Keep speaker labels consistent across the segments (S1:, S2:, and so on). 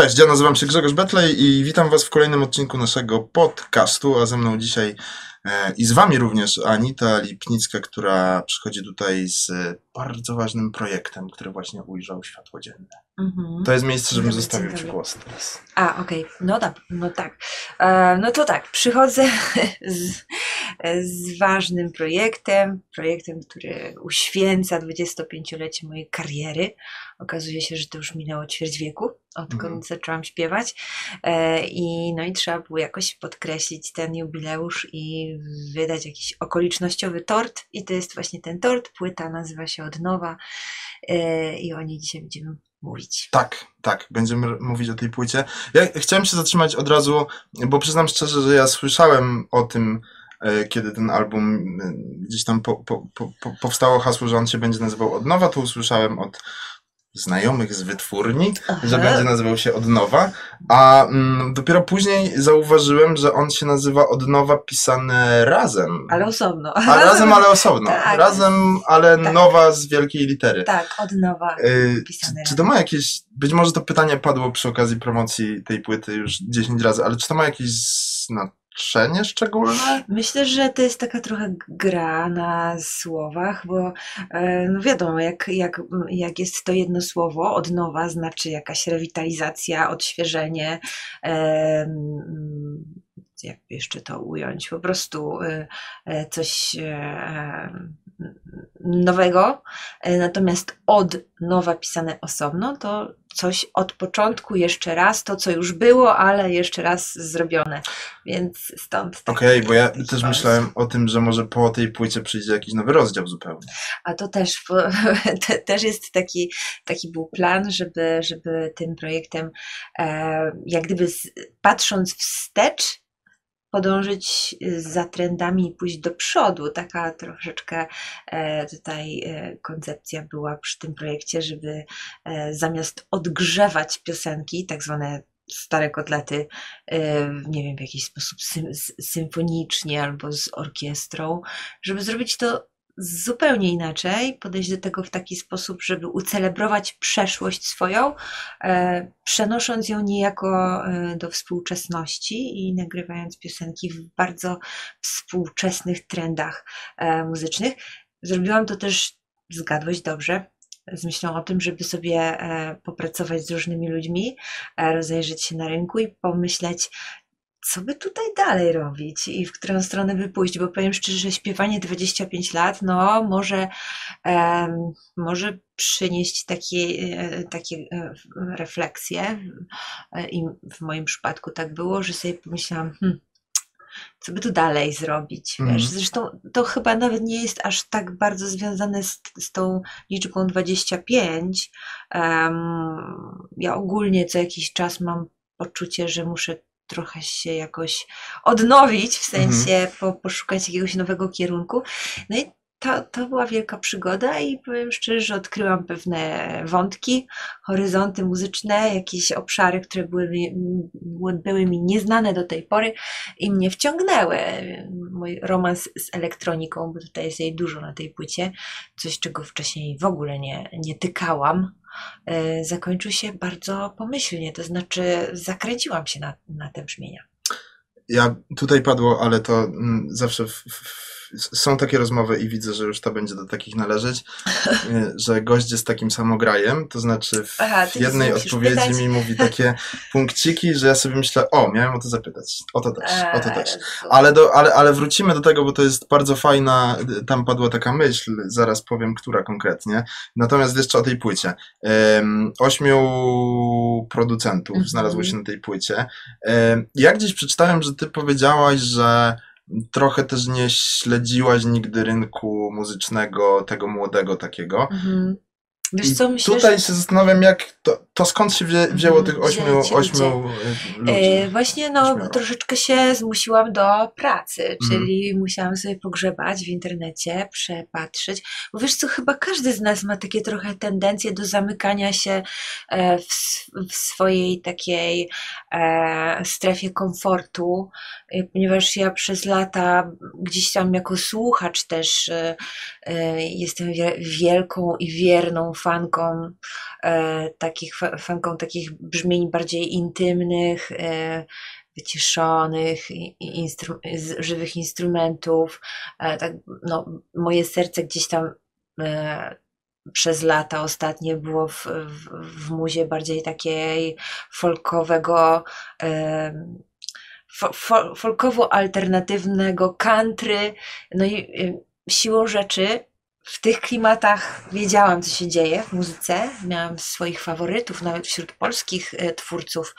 S1: Cześć, ja nazywam się Grzegorz Betlej i witam Was w kolejnym odcinku naszego podcastu, a ze mną dzisiaj e, i z Wami również Anita Lipnicka, która przychodzi tutaj z bardzo ważnym projektem, który właśnie ujrzał światło dzienne.
S2: Mhm.
S1: To jest miejsce, żebym
S2: Dobry,
S1: zostawił Ci głos teraz.
S2: A, okej, no tak, no tak. E, no to tak, przychodzę z, z ważnym projektem, projektem, który uświęca 25-lecie mojej kariery. Okazuje się, że to już minęło ćwierć wieku, odkąd
S1: Mhm.
S2: zaczęłam śpiewać. E, I no i trzeba było jakoś podkreślić ten jubileusz i wydać jakiś okolicznościowy tort. I to jest właśnie ten tort. Płyta nazywa się Od Nowa e, i o niej dzisiaj będziemy mówić.
S1: Tak, tak, będziemy mówić o tej płycie. Ja chciałem się zatrzymać od razu, bo przyznam szczerze, że ja słyszałem o tym, e, kiedy ten album e, gdzieś tam po, po, po, powstało hasło, że on się będzie nazywał Od Nowa, to usłyszałem od znajomych z wytwórni, że
S2: Aha.
S1: będzie nazywał się Od Nowa, a mm, dopiero później zauważyłem, że on się nazywa Od Nowa pisane razem.
S2: Ale osobno.
S1: A razem, ale osobno.
S2: Tak.
S1: Razem, ale
S2: Tak.
S1: nowa z wielkiej litery.
S2: Tak, od nowa.
S1: Y, czy, czy to ma jakieś, być może to pytanie padło przy okazji promocji tej płyty już 10 razy, ale czy to ma jakieś znaczenie szczególne?
S2: Myślę, że to jest taka trochę gra na słowach, bo e, no wiadomo, jak, jak, jak jest to jedno słowo, od nowa znaczy jakaś rewitalizacja, odświeżenie, em, jak jeszcze to ująć, po prostu e, e, coś nowego. E, Natomiast od nowa pisane osobno to coś od początku, jeszcze raz, to co już było, ale jeszcze raz zrobione. Więc stąd.
S1: Okej, bo ja też
S2: pomysł.
S1: myślałem o tym, że może po tej płycie przyjdzie jakiś nowy rozdział zupełnie.
S2: A to też, też jest taki, taki był plan, żeby, żeby tym projektem, e, jak gdyby patrząc wstecz, podążyć za trendami i pójść do przodu. Taka troszeczkę e, tutaj e, koncepcja była przy tym projekcie, żeby e, zamiast odgrzewać piosenki, tak zwane stare kotlety, nie wiem, w jakiś sposób sym, symfonicznie albo z orkiestrą, żeby zrobić to zupełnie inaczej, podejść do tego w taki sposób, żeby ucelebrować przeszłość swoją, e, przenosząc ją niejako e, do współczesności i nagrywając piosenki w bardzo współczesnych trendach e, muzycznych. Zrobiłam to też, zgadłeś dobrze, z myślą o tym, żeby sobie popracować z różnymi ludźmi, rozejrzeć się na rynku i pomyśleć, co by tutaj dalej robić i w którą stronę by pójść, bo powiem szczerze, że śpiewanie 25 lat, no może, em, może przynieść takie, e, takie e, refleksje E, i w moim przypadku tak było, że sobie pomyślałam, hmm, co by tu dalej zrobić,
S1: Mhm.
S2: wiesz, zresztą to chyba nawet nie jest aż tak bardzo związane z, z tą liczbą 25. Em, ja ogólnie co jakiś czas mam poczucie, że muszę trochę się jakoś odnowić, w
S1: Mhm.
S2: sensie po, poszukać jakiegoś nowego kierunku. No i to, to była wielka przygoda i powiem szczerze, że odkryłam pewne wątki, horyzonty muzyczne, jakieś obszary, które były mi, były, mi nieznane do tej pory i mnie wciągnęły. Mój romans z elektroniką, bo tutaj jest jej dużo na tej płycie, coś czego wcześniej w ogóle nie, nie tykałam, zakończył się bardzo pomyślnie, to znaczy zakręciłam się na, na te brzmienia.
S1: Ja tutaj padło, ale to mm, zawsze w, w, są takie rozmowy i widzę, że już to będzie do takich należeć, y, że gość jest takim samograjem, to znaczy w
S2: Aha,
S1: jednej odpowiedzi
S2: pytać.
S1: mi mówi takie punkciki, że ja sobie myślę, o, miałem o to zapytać, o to też, o to też. Ale, do, ale, ale wrócimy do tego, bo to jest bardzo fajna, tam padła taka myśl, zaraz powiem, która konkretnie. Natomiast jeszcze o tej płycie. Ośmiu producentów
S2: Mhm.
S1: znalazło się na tej płycie. Em, ja gdzieś przeczytałem, że ty powiedziałaś, że trochę też nie śledziłaś nigdy rynku muzycznego, tego młodego takiego.
S2: Mhm. Wiesz
S1: I
S2: co, myślę,
S1: tutaj
S2: że...
S1: się zastanawiam, jak to, to skąd się wzię, wzięło
S2: Mhm,
S1: tych ośmiu, ośmiu y, ludzi.
S2: E, Właśnie no,
S1: Ośmioro.
S2: troszeczkę się zmusiłam do pracy,
S1: Mhm.
S2: czyli musiałam sobie pogrzebać w internecie, przepatrzeć, bo wiesz co, chyba każdy z nas ma takie trochę tendencje do zamykania się e, w, w swojej takiej e, strefie komfortu, e, ponieważ ja przez lata gdzieś tam jako słuchacz też e, e, jestem wie- wielką i wierną fanką e, takich fanką takich brzmień bardziej intymnych, e, wyciszonych, instru- żywych instrumentów. E, tak, no, moje serce gdzieś tam e, przez lata ostatnie było w, w, w muzie bardziej takiej folkowego, folkowo-alternatywnego country. No i siłą rzeczy w tych klimatach wiedziałam, co się dzieje w muzyce. Miałam swoich faworytów, nawet wśród polskich e, twórców.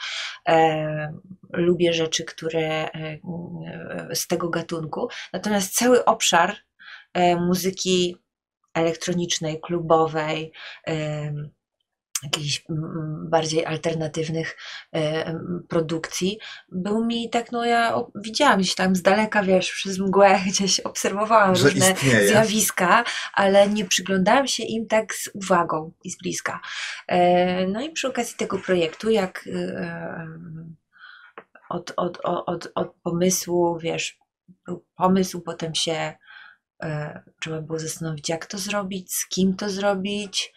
S2: E, lubię rzeczy, które e, z tego gatunku. Natomiast cały obszar muzyki elektronicznej, klubowej, jakichś mm, bardziej alternatywnych em, produkcji, był mi tak, no ja widziałam gdzieś tam z daleka, wiesz, przez mgłę gdzieś obserwowałam
S1: Że
S2: różne
S1: istnieje.
S2: zjawiska, ale nie przyglądałam się im tak z uwagą i z bliska. E, No i przy okazji tego projektu, jak e, od, od, od, od, pomysłu, wiesz, był pomysł, potem się e, trzeba było zastanowić, jak to zrobić, z kim to zrobić.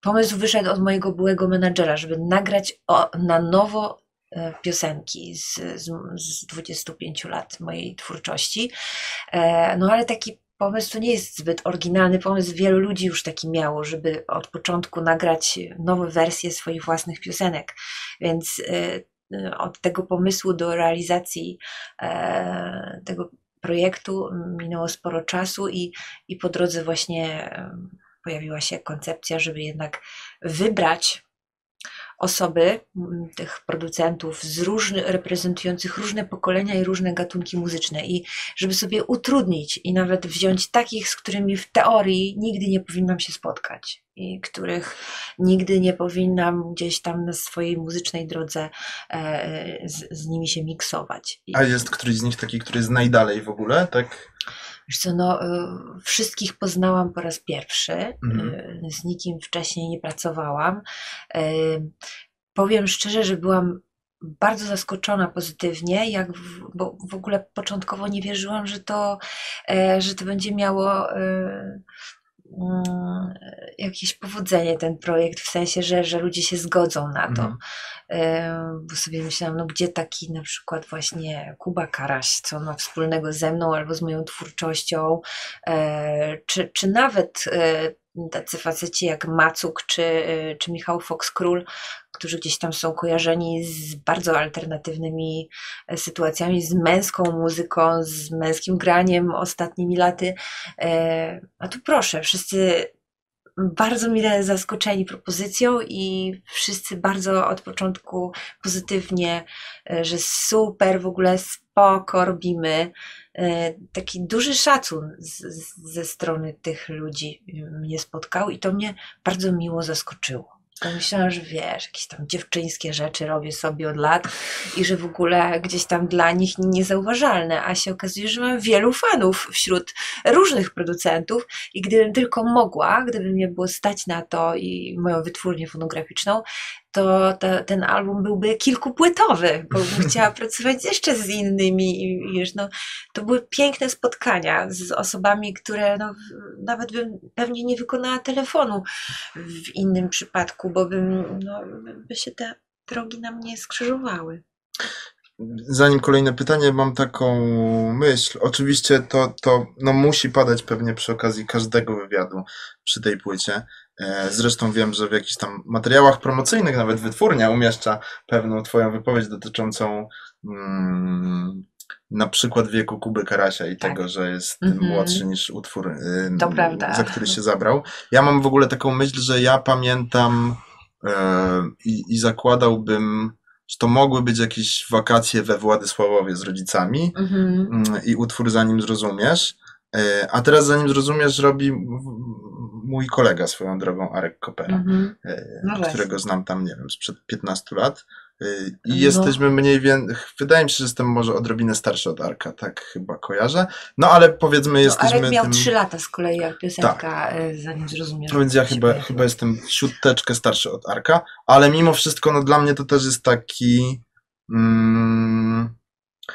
S2: Pomysł wyszedł od mojego byłego menadżera, żeby nagrać o, na nowo e, piosenki z, z, z 25 lat mojej twórczości. E, no ale taki pomysł to nie jest zbyt oryginalny pomysł. Wielu ludzi już taki miało, żeby od początku nagrać nowe wersje swoich własnych piosenek. Więc e, od tego pomysłu do realizacji tego projektu minęło sporo czasu i, i po drodze właśnie pojawiła się koncepcja, żeby jednak wybrać osoby, m, tych producentów z reprezentujących różne pokolenia i różne gatunki muzyczne i żeby sobie utrudnić i nawet wziąć takich, z którymi w teorii nigdy nie powinnam się spotkać i których nigdy nie powinnam gdzieś tam na swojej muzycznej drodze e, z, z nimi się miksować. I,
S1: A jest któryś z nich taki, który jest najdalej w ogóle, tak?
S2: Wiesz co, no, y, wszystkich poznałam po raz pierwszy.
S1: Mhm.
S2: y, Z nikim wcześniej nie pracowałam. Y, Powiem szczerze, że byłam bardzo zaskoczona pozytywnie, jak w, bo w ogóle początkowo nie wierzyłam, że to, że to będzie miało jakieś powodzenie ten projekt, w sensie, że, że ludzie się zgodzą na to.
S1: Mhm.
S2: E, Bo sobie myślałam, no gdzie taki na przykład właśnie Kuba Karaś, co ma wspólnego ze mną albo z moją twórczością, e, czy, czy nawet e, tacy faceci jak Macuk czy, czy Michał Fox-Król, którzy gdzieś tam są kojarzeni z bardzo alternatywnymi e, sytuacjami, z męską muzyką, z męskim graniem ostatnimi laty. E, A tu proszę, wszyscy bardzo mile zaskoczeni propozycją i wszyscy bardzo od początku pozytywnie, e, że super, w ogóle spoko robimy. E, Taki duży szacun z, z, ze strony tych ludzi mnie spotkał i to mnie bardzo miło zaskoczyło. Myślałam, że wiesz, jakieś tam dziewczyńskie rzeczy robię sobie od lat i że w ogóle gdzieś tam dla nich niezauważalne, a się okazuje, że mam wielu fanów wśród różnych producentów i gdybym tylko mogła, gdyby mnie było stać na to i moją wytwórnię fonograficzną, to ta, ten album byłby kilkupłytowy, bo bym chciała pracować jeszcze z innymi i wiesz, no, to były piękne spotkania z osobami, które no, nawet bym pewnie nie wykonała telefonu w innym przypadku, bo bym, no, by się te drogi nam nie skrzyżowały.
S1: Zanim kolejne pytanie, mam taką myśl. Oczywiście to, to no, musi padać pewnie przy okazji każdego wywiadu przy tej płycie. E, Zresztą wiem, że w jakichś tam materiałach promocyjnych nawet wytwórnia umieszcza pewną twoją wypowiedź dotyczącą mm, na przykład wieku Kuby Karasia i
S2: Tak.
S1: tego, że jest
S2: Mhm.
S1: młodszy niż utwór,
S2: prawda.
S1: za który się zabrał. Ja mam w ogóle taką myśl, że ja pamiętam e, i, zakładałbym, że to mogły być jakieś wakacje we Władysławowie z rodzicami
S2: Mhm.
S1: mm, i utwór Zanim Zrozumiesz. E, A teraz Zanim Zrozumiesz robi mój kolega swoją drogą, Arek Kopera,
S2: Mhm.
S1: e,
S2: No
S1: którego znam tam, nie wiem, sprzed 15 lat. E, I
S2: No.
S1: jesteśmy mniej więcej, wydaje mi się, że jestem może odrobinę starszy od Arka, tak chyba kojarzę. No ale powiedzmy,
S2: No,
S1: jesteśmy
S2: Arek miał
S1: tym...
S2: 3 lata z kolei jak piosenka, y, zanim zrozumiesz.
S1: No więc ja chyba, chyba jestem siódteczkę starszy od Arka, ale mimo wszystko, no dla mnie to też jest taki. Mm,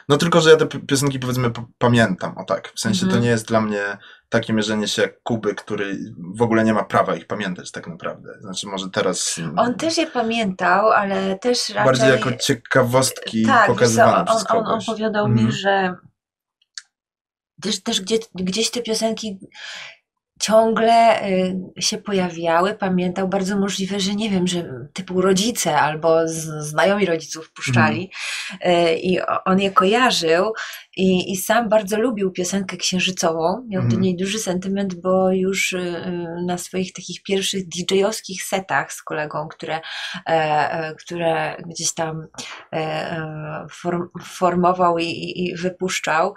S1: No tylko, że ja te pi- piosenki powiedzmy pamiętam, o tak. W sensie to
S2: Mhm.
S1: nie jest dla mnie takie mierzenie się jak Kuby, który w ogóle nie ma prawa ich pamiętać tak naprawdę. Znaczy może teraz mm,
S2: On też je pamiętał, ale też raczej...
S1: bardziej jako ciekawostki
S2: tak,
S1: pokazywane
S2: on,
S1: przez
S2: on, opowiadał
S1: Mhm.
S2: mi, że też, też gdzie, gdzieś te piosenki ciągle y, się pojawiały, pamiętał, bardzo możliwe, że nie wiem, że typu rodzice albo znajomi rodziców puszczali y, i on je kojarzył i, i sam bardzo lubił piosenkę księżycową, miał do
S1: Mhm.
S2: niej duży sentyment, bo już y, na swoich takich pierwszych DJ-owskich setach z kolegą, które, e, e, które gdzieś tam e, form, formował i, i, i wypuszczał,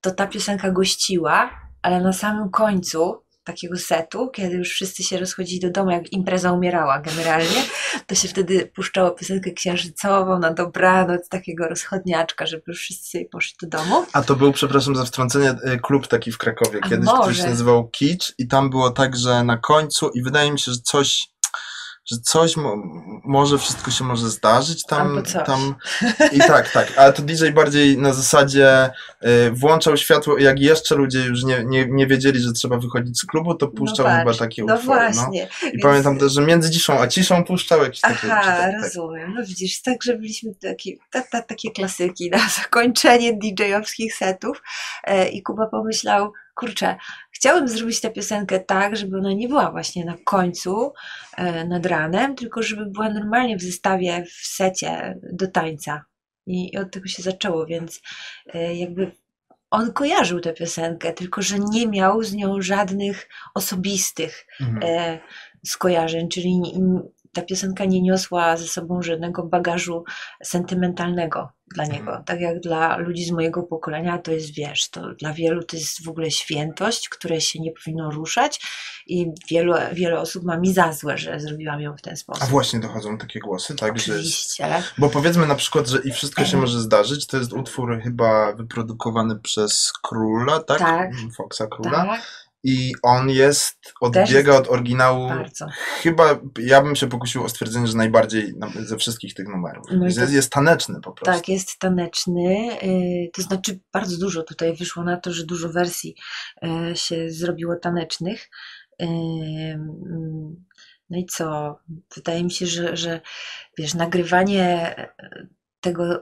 S2: to ta piosenka gościła, ale na samym końcu takiego setu, kiedy już wszyscy się rozchodzili do domu, jak impreza umierała generalnie, to się wtedy puszczało piosenkę księżycową na dobranoc, takiego rozchodniaczka, żeby już wszyscy poszli do domu.
S1: A to był, przepraszam za wtrącenie, y, klub taki w Krakowie
S2: A
S1: kiedyś, który
S2: może.
S1: się nazywał Kicz i tam było tak, że na końcu i wydaje mi się, że coś że coś mo, może wszystko się może zdarzyć tam, tam i tak, tak, ale to DJ bardziej na zasadzie y, włączał światło jak jeszcze ludzie już nie, nie, nie wiedzieli, że trzeba wychodzić z klubu, to puszczał
S2: no
S1: chyba takie
S2: No
S1: utwory, no.
S2: właśnie.
S1: I
S2: więc-
S1: pamiętam też, że między ciszą a ciszą puszczał jakieś takie.
S2: Aha,
S1: tak, tak.
S2: rozumiem. No widzisz, tak, że byliśmy takie, ta, ta, takie klasyki na zakończenie DJ-owskich setów e, i Kuba pomyślał, kurczę, chciałbym zrobić tę piosenkę tak, żeby ona nie była właśnie na końcu, e, nad ranem, tylko żeby była normalnie w zestawie, w secie do tańca. I, od tego się zaczęło, więc e, jakby on kojarzył tę piosenkę, tylko że nie miał z nią żadnych osobistych
S1: Mhm.
S2: e, skojarzeń, czyli ta piosenka nie niosła ze sobą żadnego bagażu sentymentalnego dla niego.
S1: Mhm.
S2: Tak jak dla ludzi z mojego pokolenia to jest, wiesz, to dla wielu to jest w ogóle świętość, której się nie powinno ruszać i wielu, wiele osób ma mi za złe, że zrobiłam ją w ten sposób.
S1: A właśnie dochodzą takie głosy, tak? Że jest,
S2: Oczywiście.
S1: bo powiedzmy na przykład, że i wszystko się
S2: Mhm.
S1: może zdarzyć, to jest utwór chyba wyprodukowany przez Króla, tak?
S2: Tak.
S1: Foxa Króla.
S2: Tak,
S1: I on jest, odbiega
S2: jest
S1: od oryginału.
S2: bardzo.
S1: Chyba ja bym się pokusił o stwierdzenie, że najbardziej na- ze wszystkich tych numerów.
S2: No
S1: jest,
S2: to-
S1: jest taneczny po prostu.
S2: Tak, jest taneczny. y, To znaczy, bardzo dużo tutaj wyszło na to, że dużo wersji y, się zrobiło tanecznych. Y, No i co? Wydaje mi się, że, że wiesz, nagrywanie tego,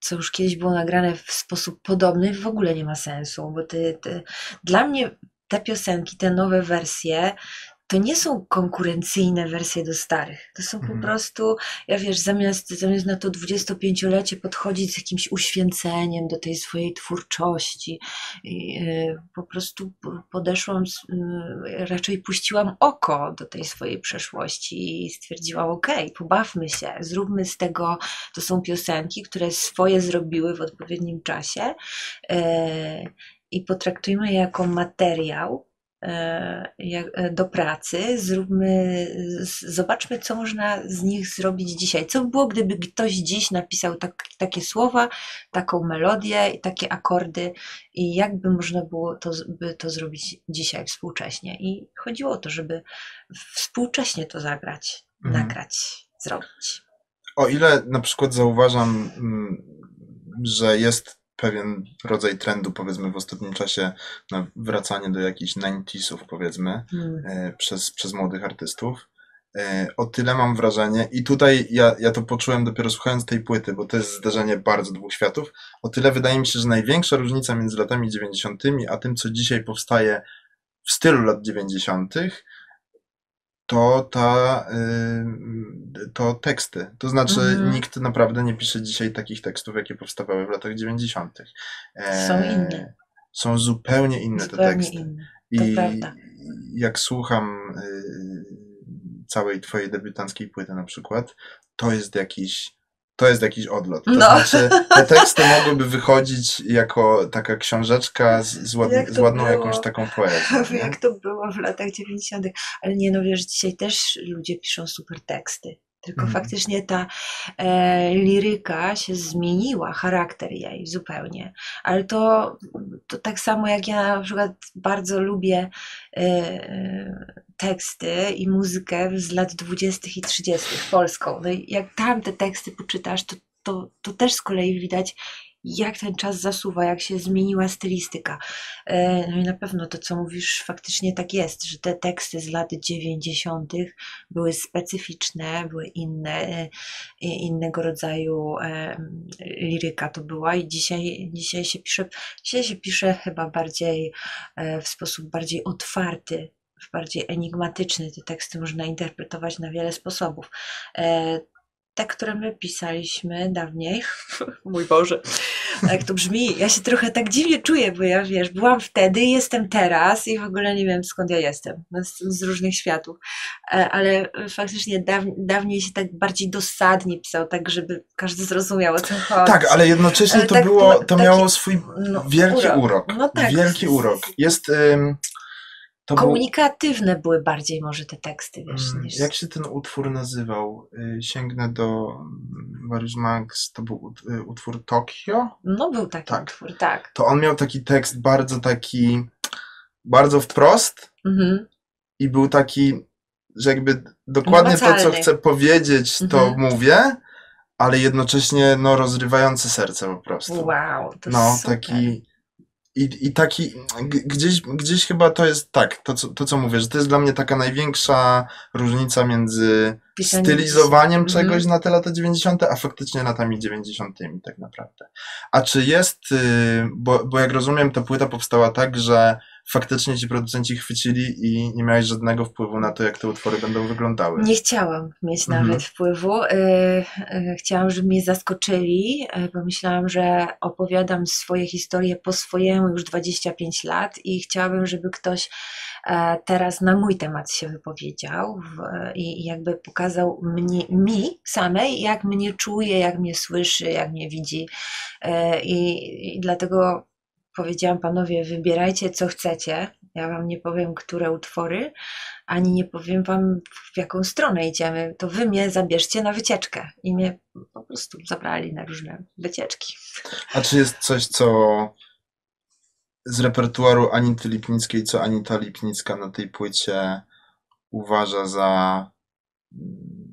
S2: co już kiedyś było nagrane w sposób podobny, w ogóle nie ma sensu, bo ty, ty, dla mnie te piosenki, te nowe wersje, to nie są konkurencyjne wersje do starych. To są
S1: Mhm.
S2: po prostu ja wiesz, zamiast, zamiast na to 25-lecie podchodzić z jakimś uświęceniem do tej swojej twórczości, i, y, po prostu podeszłam, y, raczej puściłam oko do tej swojej przeszłości i stwierdziłam, okej, pobawmy się, zróbmy z tego, to są piosenki, które swoje zrobiły w odpowiednim czasie y, i potraktujmy je jako materiał, e, e, do pracy, zróbmy, zobaczmy, co można z nich zrobić dzisiaj. Co by było, gdyby ktoś dziś napisał tak, takie słowa, taką melodię i takie akordy i jak by można było to, by to zrobić dzisiaj współcześnie. I chodziło o to, żeby współcześnie to zagrać,
S1: Mhm.
S2: nagrać, zrobić.
S1: O ile na przykład zauważam, mm, że jest pewien rodzaj trendu, powiedzmy, w ostatnim czasie na wracanie do jakichś 90sów, powiedzmy,
S2: Mm.
S1: e, przez, przez młodych artystów. E, O tyle mam wrażenie, i tutaj ja, ja to poczułem dopiero słuchając tej płyty, bo to jest zderzenie bardzo dwóch światów. O tyle wydaje mi się, że największa różnica między latami 90., a tym, co dzisiaj powstaje w stylu lat 90., to ta, y, to teksty. To znaczy,
S2: Mhm.
S1: nikt naprawdę nie pisze dzisiaj takich tekstów, jakie powstawały w latach 90. E,
S2: Są inne.
S1: Są zupełnie inne te
S2: Zupełnie
S1: teksty.
S2: inne.
S1: I
S2: prawda.
S1: jak słucham y, całej twojej debiutanckiej płyty na przykład, to jest jakiś to jest jakiś odlot. To
S2: No.
S1: znaczy, te teksty mogłyby wychodzić jako taka książeczka z, z, ład,
S2: Jak
S1: z ładną
S2: było?
S1: jakąś taką poezją. nie?
S2: Jak to było w latach 90., ale nie no wiesz, dzisiaj też ludzie piszą super teksty. Tylko
S1: Mhm.
S2: faktycznie ta e, liryka się zmieniła, charakter jej zupełnie. Ale to, to tak samo jak ja na przykład bardzo lubię e, e, teksty i muzykę z lat 20. i 30. polską. No i jak tam te teksty poczytasz, to, to, to też z kolei widać, jak ten czas zasuwa, jak się zmieniła stylistyka. E, no i na pewno to, co mówisz, faktycznie tak jest, że te teksty z lat 90. były specyficzne, były inne, e, innego rodzaju e, liryka to była i dzisiaj, dzisiaj się pisze, dzisiaj się pisze chyba bardziej w sposób bardziej otwarty, bardziej enigmatyczny. Te teksty można interpretować na wiele sposobów te, które my pisaliśmy dawniej. Mój Boże, jak to brzmi. Ja się trochę tak dziwnie czuję, bo ja wiesz, byłam wtedy, jestem teraz i w ogóle nie wiem skąd ja jestem. No, z, różnych światów. E, ale faktycznie daw, dawniej się tak bardziej dosadnie pisał, tak żeby każdy zrozumiał o co chodzi.
S1: Tak, ale jednocześnie to tak, było, to taki, miało swój no, wielki urok. urok.
S2: No tak.
S1: Wielki urok. Jest. Ym
S2: to Komunikatywne był... były bardziej może te teksty, wiesz,
S1: mm, niż... Jak się ten utwór nazywał? Y, sięgnę do mm, Mariusz Max, to był y, utwór Tokio?
S2: No był taki tak. utwór, tak.
S1: To on miał taki tekst bardzo taki, bardzo wprost mhm. i był taki, że jakby dokładnie to, co chcę powiedzieć, to mhm. mówię, ale jednocześnie no rozrywający serce po prostu.
S2: Wow, to
S1: No,
S2: super.
S1: taki i, I taki, gdzieś, gdzieś chyba to jest tak, to co, to co mówię, że to jest dla mnie taka największa różnica między Pisanie stylizowaniem mhm. czegoś -hmm. na te lata 90., a faktycznie latami 90. tak naprawdę. A czy jest, y, bo, bo jak rozumiem, ta płyta powstała tak, że faktycznie ci producenci chwycili i nie miałeś żadnego wpływu na to, jak te utwory będą wyglądały.
S2: Nie chciałam mieć mhm. nawet wpływu. Y, y, chciałam, żeby mnie zaskoczyli, y, bo myślałam, że opowiadam swoje historie po swojemu już 25 lat i chciałabym, żeby ktoś e, teraz na mój temat się wypowiedział i jakby pokazał mnie, mi samej, jak mnie czuje, jak mnie słyszy, jak mnie widzi. E, I, i dlatego powiedziałam panowie, wybierajcie co chcecie. Ja wam nie powiem, które utwory, ani nie powiem wam, w jaką stronę idziemy. To wy mnie zabierzcie na wycieczkę. I mnie po prostu zabrali na różne wycieczki.
S1: A czy jest coś, co z repertuaru Anity Lipnickiej, co Anita Lipnicka na tej płycie uważa za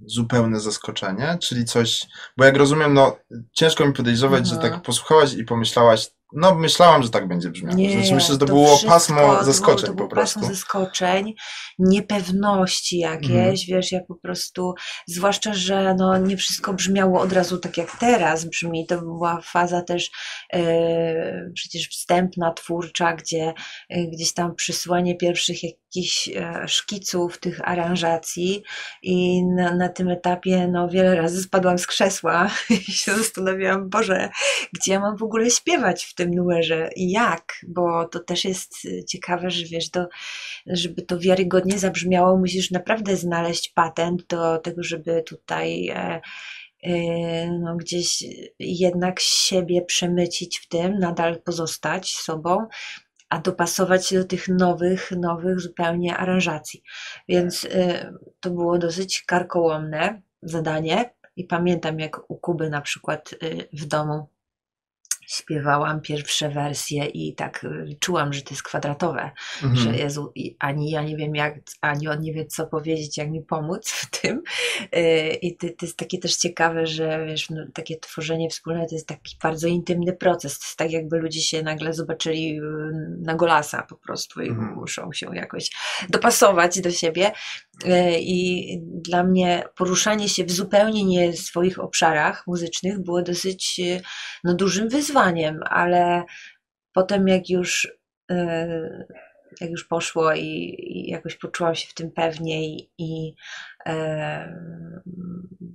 S1: zupełne zaskoczenie, czyli coś, bo jak rozumiem, no ciężko mi podejrzewać, mhm. że tak posłuchałaś i pomyślałaś, no, myślałam, że tak będzie brzmiało. Nie, znaczy, myślę, że to, to było pasmo zaskoczeń to było po prostu.
S2: Pasmo zaskoczeń, niepewności jakieś, mm. wiesz, ja po prostu, zwłaszcza, że no, nie wszystko brzmiało od razu tak jak teraz brzmi. To była faza też e, przecież wstępna, twórcza, gdzie e, gdzieś tam przysłanie pierwszych jakichś e, szkiców tych aranżacji i na, na tym etapie no, wiele razy spadłam z krzesła i się zastanawiałam, Boże, gdzie ja mam w ogóle śpiewać w tym numerze i jak, bo to też jest y, ciekawe, że wiesz, do, żeby to wiarygodnie zabrzmiało, musisz naprawdę znaleźć patent do tego, żeby tutaj e, e, no, gdzieś jednak siebie przemycić w tym, nadal pozostać sobą, a dopasować się do tych nowych, nowych zupełnie aranżacji. Więc y, to było dosyć karkołomne zadanie. I pamiętam, jak u Kuby na przykład y, w domu śpiewałam pierwsze wersje i tak y, czułam, że to jest kwadratowe, mhm. że Jezu, ani ja nie wiem jak, ani on nie wie co powiedzieć, jak mi pomóc w tym y, i to, to jest takie też ciekawe, że wiesz, no, takie tworzenie wspólne to jest taki bardzo intymny proces, to jest tak jakby ludzie się nagle zobaczyli y, na golasa po prostu i mhm. muszą się jakoś dopasować do siebie i dla mnie poruszanie się w zupełnie nie swoich obszarach muzycznych było dosyć no, dużym wyzwaniem, ale potem jak już, e, jak już poszło i, i jakoś poczułam się w tym pewniej i,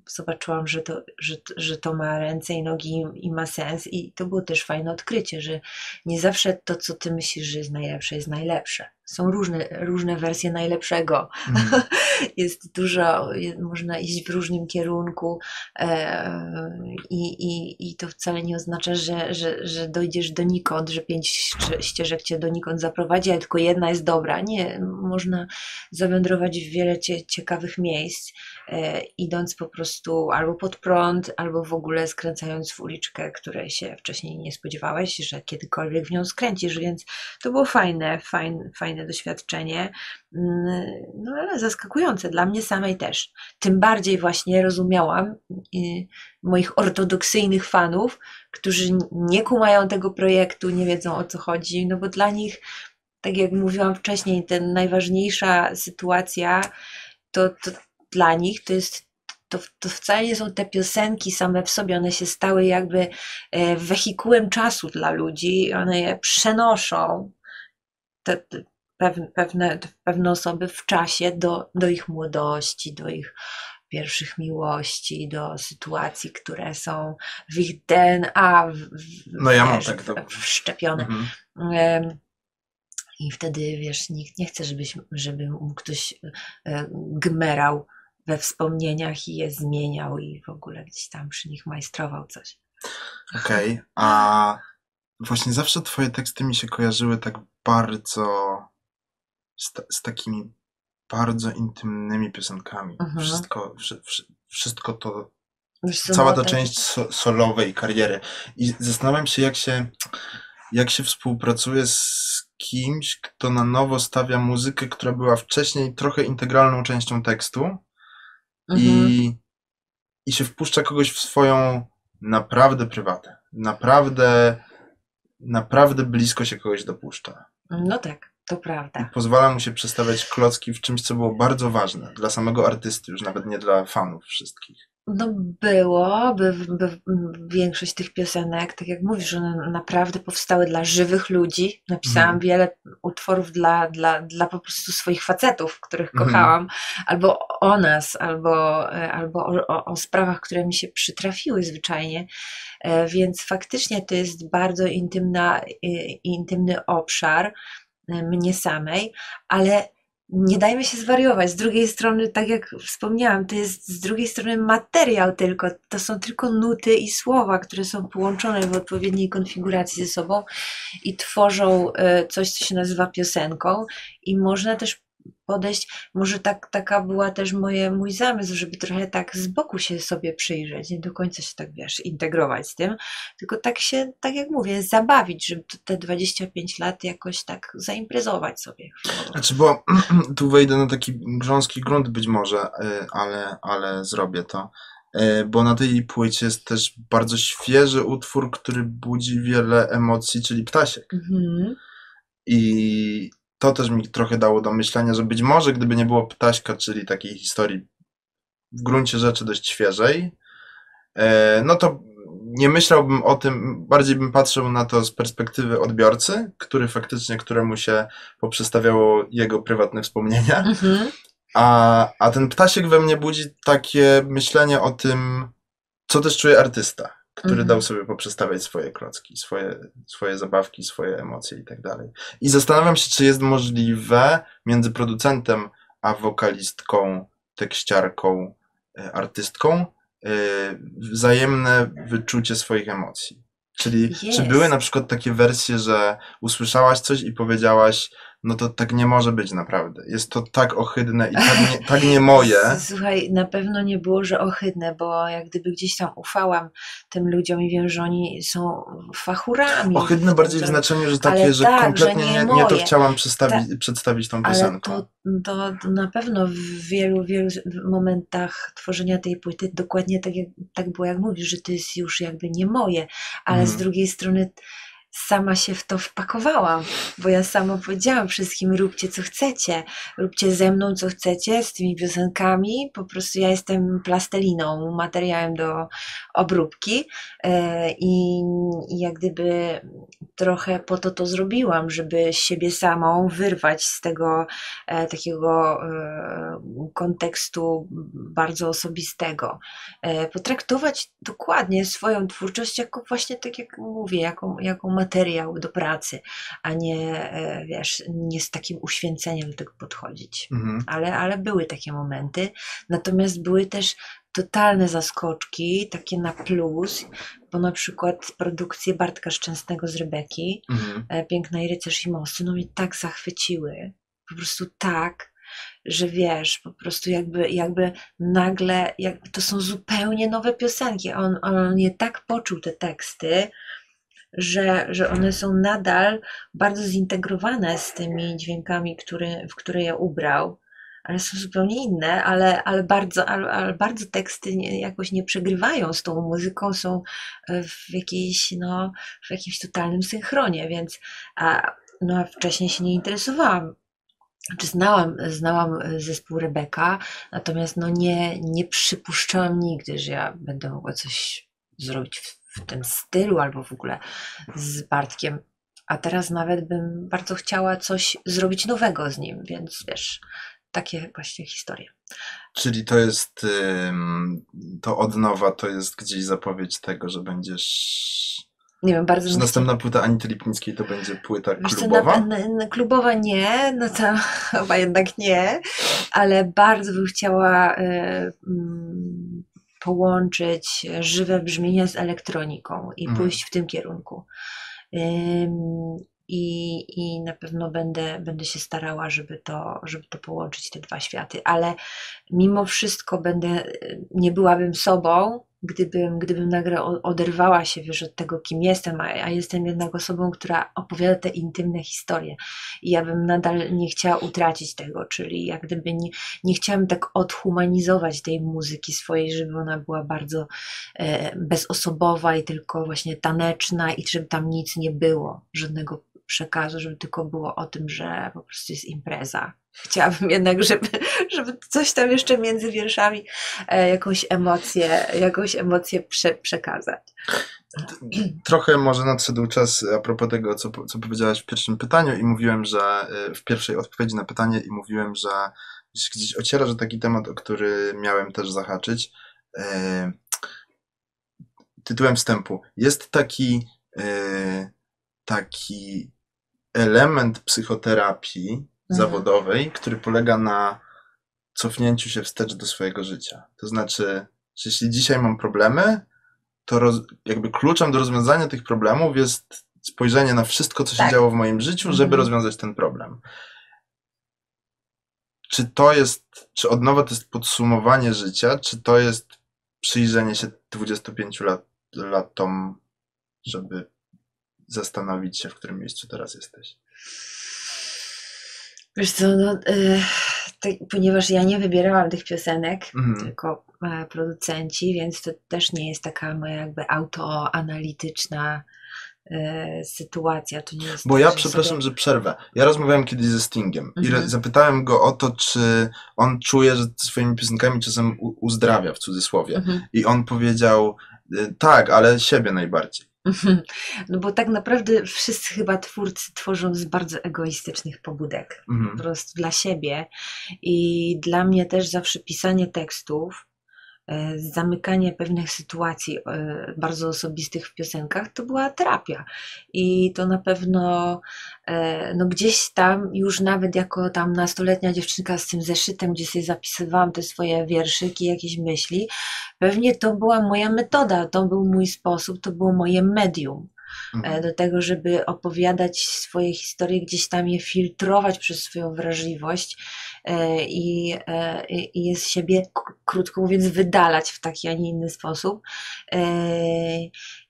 S2: zobaczyłam, że to, że, że to ma ręce i nogi i ma sens. I to było też fajne odkrycie, że nie zawsze to, co ty myślisz, że jest najlepsze, jest najlepsze. Są różne, różne wersje najlepszego. Mm. jest dużo, można iść w różnym kierunku e, i, i, i to wcale nie oznacza, że, że, że dojdziesz donikąd, że pięć ścieżek cię donikąd zaprowadzi, a tylko jedna jest dobra. Nie, można zawędrować w wiele cie, ciekawych miejsc idąc po prostu albo pod prąd, albo w ogóle skręcając w uliczkę, której się wcześniej nie spodziewałeś, że kiedykolwiek w nią skręcisz, więc to było fajne, fajne, fajne doświadczenie, mm, no ale zaskakujące dla mnie samej też. Tym bardziej właśnie rozumiałam y, moich ortodoksyjnych fanów, którzy nie kumają tego projektu, nie wiedzą o co chodzi, no bo dla nich, tak jak mówiłam wcześniej, ta najważniejsza sytuacja to, to dla nich to jest to, to wcale nie są te piosenki same w sobie, one się stały jakby e, wehikułem czasu dla ludzi, one je przenoszą, te, te pewne, pewne, pewne osoby w czasie do, do ich młodości, do ich pierwszych miłości, do sytuacji, które są w ich DNA w,
S1: no ja mam tak to.
S2: wszczepione. Mhm. I wtedy, wiesz, nikt nie chce, żebyś, żeby ktoś e, gmerał we wspomnieniach i je zmieniał i w ogóle gdzieś tam przy nich majstrował coś.
S1: Okej, okay. a właśnie zawsze twoje teksty mi się kojarzyły tak bardzo z, z takimi bardzo intymnymi piosenkami. Mhm. Wszystko, wszy, wszystko to, cała ta część so, solowej kariery. I zastanawiam się, jak się, jak się współpracuje z kimś, kto na nowo stawia muzykę, która była wcześniej trochę integralną częścią tekstu, mhm. i, i się wpuszcza kogoś w swoją naprawdę prywatę. Naprawdę, naprawdę blisko się kogoś dopuszcza.
S2: No tak, to prawda.
S1: Pozwala mu się przestawiać klocki w czymś, co było bardzo ważne dla samego artysty, już nawet nie dla fanów wszystkich.
S2: No było, by, by większość tych piosenek, tak jak mówisz, one naprawdę powstały dla żywych ludzi. Napisałam mm. wiele utworów dla, dla, dla po prostu swoich facetów, których mm. kochałam, albo o nas, albo, albo o, o, sprawach, które mi się przytrafiły zwyczajnie. E, więc faktycznie to jest bardzo intymna, intymny obszar e, mnie samej, ale nie dajmy się zwariować. Z drugiej strony, tak jak wspomniałam, to jest z drugiej strony materiał tylko. To są tylko nuty i słowa, które są połączone w odpowiedniej konfiguracji ze sobą i tworzą e, coś, co się nazywa piosenką. I można też podejść. Może tak, taka była też moje, mój zamysł, żeby trochę tak z boku się sobie przyjrzeć, nie do końca się tak, wiesz, integrować z tym, tylko tak się, tak jak mówię, zabawić, żeby te 25 lat jakoś tak zaimprezować sobie.
S1: Znaczy, bo tu wejdę na taki grząski grunt być może, y, ale, ale zrobię to y, bo na tej płycie jest też bardzo świeży utwór, który budzi wiele emocji, czyli Ptasiek. Mhm. I to też mi trochę dało do myślenia, że być może gdyby nie było Ptaśka, czyli takiej historii w gruncie rzeczy dość świeżej, e, no to nie myślałbym o tym, bardziej bym patrzył na to z perspektywy odbiorcy, który faktycznie, któremu się poprzestawiało jego prywatne wspomnienia. Mhm. A, a ten ptasiek we mnie budzi takie myślenie o tym, co też czuje artysta który mhm. dał sobie poprzestawiać swoje klocki, swoje, swoje zabawki, swoje emocje i tak dalej. I zastanawiam się, czy jest możliwe między producentem a wokalistką, tekściarką, e, artystką e, wzajemne wyczucie swoich emocji. Czyli czy były na przykład takie wersje, że usłyszałaś coś i powiedziałaś, no to tak nie może być naprawdę. Jest to tak ohydne i tak nie, tak nie moje.
S2: Słuchaj, na pewno nie było, że ohydne, bo jak gdyby gdzieś tam ufałam tym ludziom i wiem, że oni są fachurami.
S1: Ohydne bardziej w znaczeniu, że takie, że tak, kompletnie że nie, nie, nie, to chciałam przedstawić, Ta, przedstawić tą piosenką.
S2: Ale to, to, na pewno w wielu, wielu momentach tworzenia tej płyty dokładnie tak, jak, tak było, jak mówisz, że to jest już jakby nie moje, ale z mhm. drugiej strony sama się w to wpakowałam, bo ja sama powiedziałam wszystkim, róbcie co chcecie, róbcie ze mną co chcecie, z tymi piosenkami, po prostu ja jestem plastelliną, materiałem do obróbki. E, i, jak gdyby trochę po to to zrobiłam, żeby siebie samą wyrwać z tego e, takiego e, kontekstu bardzo osobistego, potraktować dokładnie swoją twórczość jako właśnie tak jak mówię, jako, jako materiał do pracy, a nie, e, wiesz, nie z takim uświęceniem do tego podchodzić. Mhm. Ale, ale były takie momenty. Natomiast były też totalne zaskoczki, takie na plus, bo na przykład produkcje Bartka Szczęsnego z Rebeki, mhm. E, Piękna i Rycerz i Mosty, no mnie tak zachwyciły. Po prostu tak, że wiesz, po prostu jakby, jakby nagle, jakby to są zupełnie nowe piosenki. On, on je tak poczuł te teksty, że, że one są nadal bardzo zintegrowane z tymi dźwiękami, który, w które ja ubrał. Ale są zupełnie inne, ale, ale, bardzo, ale, ale bardzo teksty nie, jakoś nie przegrywają z tą muzyką, są w jakiejś, no, w jakimś totalnym synchronie, więc a, no, wcześniej się nie interesowałam. Czy znałam, znałam zespół Rebeka, natomiast no nie, nie przypuszczałam nigdy, że ja będę mogła coś zrobić w tym stylu albo w ogóle z Bartkiem. A teraz nawet bym bardzo chciała coś zrobić nowego z nim, więc wiesz, takie właśnie historie.
S1: Czyli to jest to od nowa, to jest gdzieś zapowiedź tego, że będziesz.
S2: Nie wiem, bardzo.
S1: Że następna płyta Anity Lipnickiej to będzie płyta klubowa?
S2: Co, na, na, klubowa nie, no to chyba jednak nie, ale bardzo bym chciała y, y, połączyć żywe brzmienia z elektroniką i mm. pójść w tym kierunku. I, i na pewno będę, będę się starała, żeby to, żeby to połączyć, te dwa światy, ale mimo wszystko będę, nie byłabym sobą, gdybym, gdybym nagle oderwała się wiesz, od tego, kim jestem, a, a jestem jednak osobą, która opowiada te intymne historie. I ja bym nadal nie chciała utracić tego, czyli jak gdyby nie, nie chciałam tak odhumanizować tej muzyki swojej, żeby ona była bardzo e, bezosobowa i tylko właśnie taneczna i żeby tam nic nie było, żadnego przekazu, żeby tylko było o tym, że po prostu jest impreza. Chciałabym jednak, żeby, żeby coś tam jeszcze między wierszami, e, jakąś emocję, jakąś emocję prze, przekazać.
S1: Trochę może nadszedł czas a propos tego, co, co powiedziałaś w pierwszym pytaniu i mówiłem, że e, w pierwszej odpowiedzi na pytanie i mówiłem, że gdzieś ociera, że taki temat, o który miałem też zahaczyć. E, tytułem wstępu. Jest taki taki element psychoterapii mhm. zawodowej, który polega na cofnięciu się wstecz do swojego życia. To znaczy, że jeśli dzisiaj mam problemy, to roz, jakby kluczem do rozwiązania tych problemów jest spojrzenie na wszystko, co się tak. działo w moim życiu, żeby mhm. rozwiązać ten problem. Czy to jest, czy od nowa to jest podsumowanie życia, czy to jest przyjrzenie się 25 lat, latom, żeby zastanowić się, w którym miejscu teraz jesteś?
S2: Wiesz co, no, yy, ponieważ ja nie wybierałam tych piosenek, mhm. tylko e, producenci, więc to też nie jest taka moja jakby autoanalityczna e, sytuacja. To nie jest
S1: Bo ja przepraszam, sobie... że przerwę. Ja rozmawiałem kiedyś ze Stingiem mhm. i zapytałem go o to, czy on czuje, że swoimi piosenkami czasem uzdrawia w cudzysłowie. Mhm. I on powiedział, tak, ale siebie najbardziej.
S2: No bo tak naprawdę wszyscy chyba twórcy tworzą z bardzo egoistycznych pobudek, mhm. po prostu dla siebie. I dla mnie też zawsze pisanie tekstów zamykanie pewnych sytuacji e, bardzo osobistych w piosenkach, to była terapia. I to na pewno e, no gdzieś tam, już nawet jako tam nastoletnia dziewczynka z tym zeszytem, gdzie sobie zapisywałam te swoje wierszyki, jakieś myśli, pewnie to była moja metoda, to był mój sposób, to było moje medium. Mhm. do tego, żeby opowiadać swoje historie, gdzieś tam je filtrować przez swoją wrażliwość e, i, e, i je z siebie, krótko mówiąc, wydalać w taki, a nie inny sposób.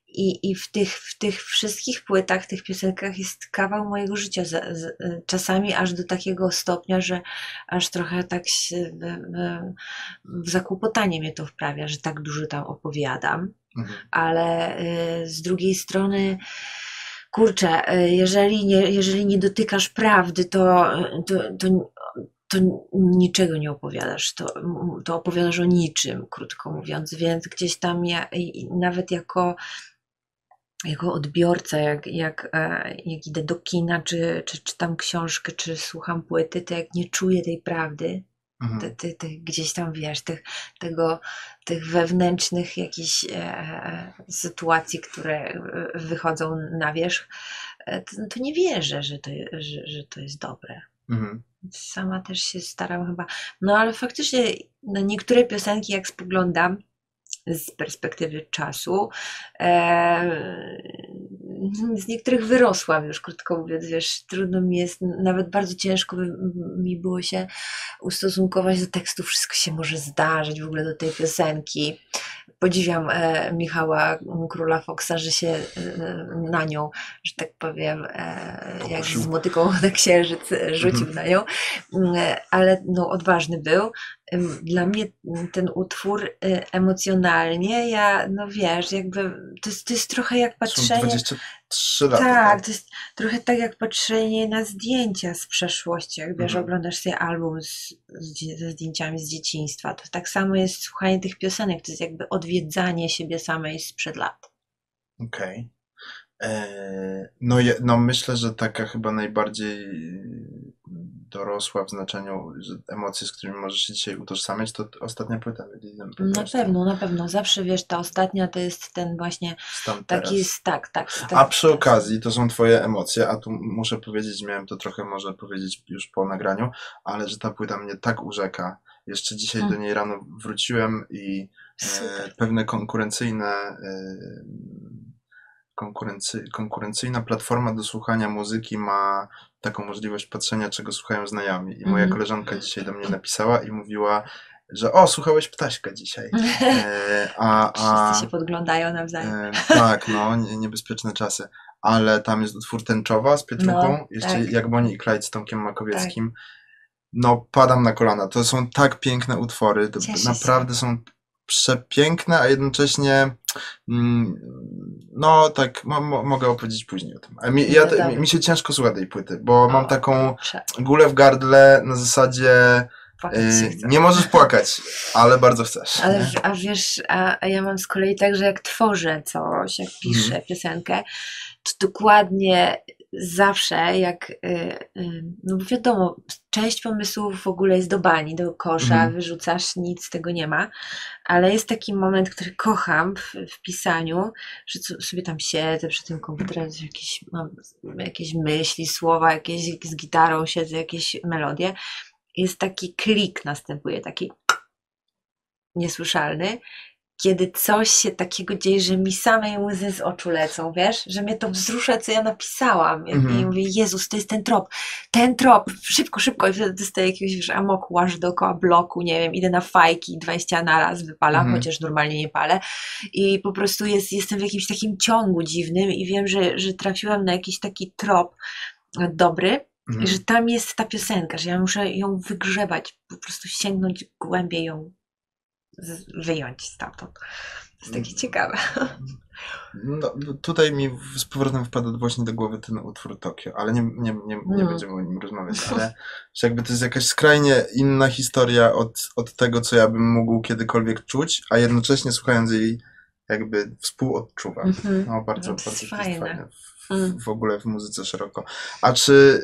S2: I, I w, tych, w tych wszystkich płytach, tych piosenkach jest kawał mojego życia. Z, z, czasami aż do takiego stopnia, że aż trochę tak się, w, w zakłopotanie mnie to wprawia, że tak dużo tam opowiadam. Mhm. Ale y, z drugiej strony, kurczę, y, jeżeli nie, jeżeli nie dotykasz prawdy, to, to, to, to niczego nie opowiadasz, to, to opowiadasz o niczym, krótko mówiąc, więc gdzieś tam ja, nawet jako jako odbiorca, jak, jak, e, jak idę do kina, czy, czy czytam książkę, czy słucham płyty, to jak nie czuję tej prawdy, Mhm. Te, te, te, gdzieś tam wiesz, tych, tego, tych wewnętrznych jakichś e, e sytuacji, które e, wychodzą na wierzch, to, to, nie wierzę, że to, że, że to jest dobre. Mhm. Sama też się staram chyba. No ale faktycznie na niektóre piosenki, jak spoglądam, z perspektywy czasu. E, z niektórych wyrosłam już, krótko mówiąc, wiesz, trudno mi jest, nawet bardzo ciężko mi było się ustosunkować do tekstu, wszystko się może zdarzyć w ogóle do tej piosenki podziwiam e, Michała Króla Foxa, że się e, na nią, że tak powiem, e, jak z motyką na księżyc rzucił na nią, mm, e, ale no, odważny był. Dla mnie ten utwór e, emocjonalnie, ja, no wiesz, jakby to jest, to jest trochę jak patrzenie.
S1: 20 trzy lata.
S2: Tak, tak, to jest trochę tak jak patrzenie na zdjęcia z przeszłości, jak wiesz,
S1: mhm.
S2: oglądasz sobie album z, z, ze zdjęciami z dzieciństwa, to tak samo jest słuchanie tych piosenek, to jest jakby odwiedzanie siebie samej sprzed lat.
S1: Okej. Okay. No, no myślę, że taka chyba najbardziej dorosła w znaczeniu że emocje, z którymi możesz się dzisiaj utożsamiać, to ostatnia płyta
S2: Na pewno, na pewno. Zawsze wiesz, ta ostatnia to jest ten właśnie taki tak, tak.
S1: A przy okazji, to są twoje emocje, a tu muszę powiedzieć, miałem to trochę może powiedzieć już po nagraniu, ale że ta płyta mnie tak urzeka. Jeszcze dzisiaj
S2: Hmm.
S1: do niej rano wróciłem i e, pewne konkurencyjne e, konkurency, konkurencyjna platforma do słuchania muzyki ma taką możliwość patrzenia, czego słuchają znajomi. I moja
S2: Mhm.
S1: koleżanka dzisiaj do mnie napisała i mówiła, że o, słuchałeś ptaśka dzisiaj. E, a, a,
S2: Wszyscy się podglądają nawzajem.
S1: E, tak, no, nie, niebezpieczne czasy. Ale tam jest utwór Tęczowa z Pietrunką,
S2: No,
S1: jeszcze
S2: tak.
S1: jak Bonnie i Clyde z Tomkiem Makowieckim. No, padam na kolana. To są tak piękne utwory. To
S2: Cieszę się.
S1: naprawdę są przepiękne, a jednocześnie mm, no, tak, mo, mo, mogę opowiedzieć później o tym. A mi, ja,
S2: No
S1: mi, mi się ciężko słucha tej płyty, bo mam
S2: O,
S1: taką
S2: kurczę,
S1: gulę w gardle na zasadzie
S2: chce.
S1: nie możesz płakać, ale bardzo chcesz.
S2: Ale a wiesz, a, a ja mam z kolei tak, że jak tworzę coś, jak piszę
S1: Mhm.
S2: piosenkę, to dokładnie zawsze jak, y, y, no wiadomo, część pomysłów w ogóle jest do bani, do kosza,
S1: Mhm.
S2: wyrzucasz, nic z tego nie ma, ale jest taki moment, który kocham w, w pisaniu, że sobie tam siedzę przy tym komputerze, jakieś, mam jakieś myśli, słowa, jakieś z gitarą siedzę, jakieś melodie. Jest taki klik następuje, taki niesłyszalny, kiedy coś się takiego dzieje, że mi samej łzy z oczu lecą, wiesz, że mnie to wzrusza, co ja napisałam.
S1: Mhm.
S2: I mówię, Jezus, to jest ten trop, ten trop, szybko, szybko. I wtedy dostaję jakiegoś wiesz, amoku, łażę dookoła bloku, nie wiem, idę na fajki, 20 na raz wypalam,
S1: Mhm.
S2: chociaż normalnie nie palę. I po prostu jest, jestem w jakimś takim ciągu dziwnym i wiem, że, że trafiłam na jakiś taki trop dobry,
S1: Mhm.
S2: i że tam jest ta piosenka, że ja muszę ją wygrzebać, po prostu sięgnąć głębiej ją wyjąć stamtąd. To jest takie
S1: Mm.
S2: ciekawe.
S1: No, no, tutaj mi z powrotem wpada właśnie do głowy ten utwór Tokio, ale nie, nie, nie, nie
S2: Mm.
S1: będziemy o nim rozmawiać, ale że jakby to jest jakaś skrajnie inna historia od, od tego, co ja bym mógł kiedykolwiek czuć, a jednocześnie słuchając jej jakby współodczuwam.
S2: Mhm.
S1: No bardzo,
S2: No, to
S1: bardzo to jest
S2: fajne.
S1: fajne. W,
S2: Mm.
S1: w ogóle w muzyce szeroko. A czy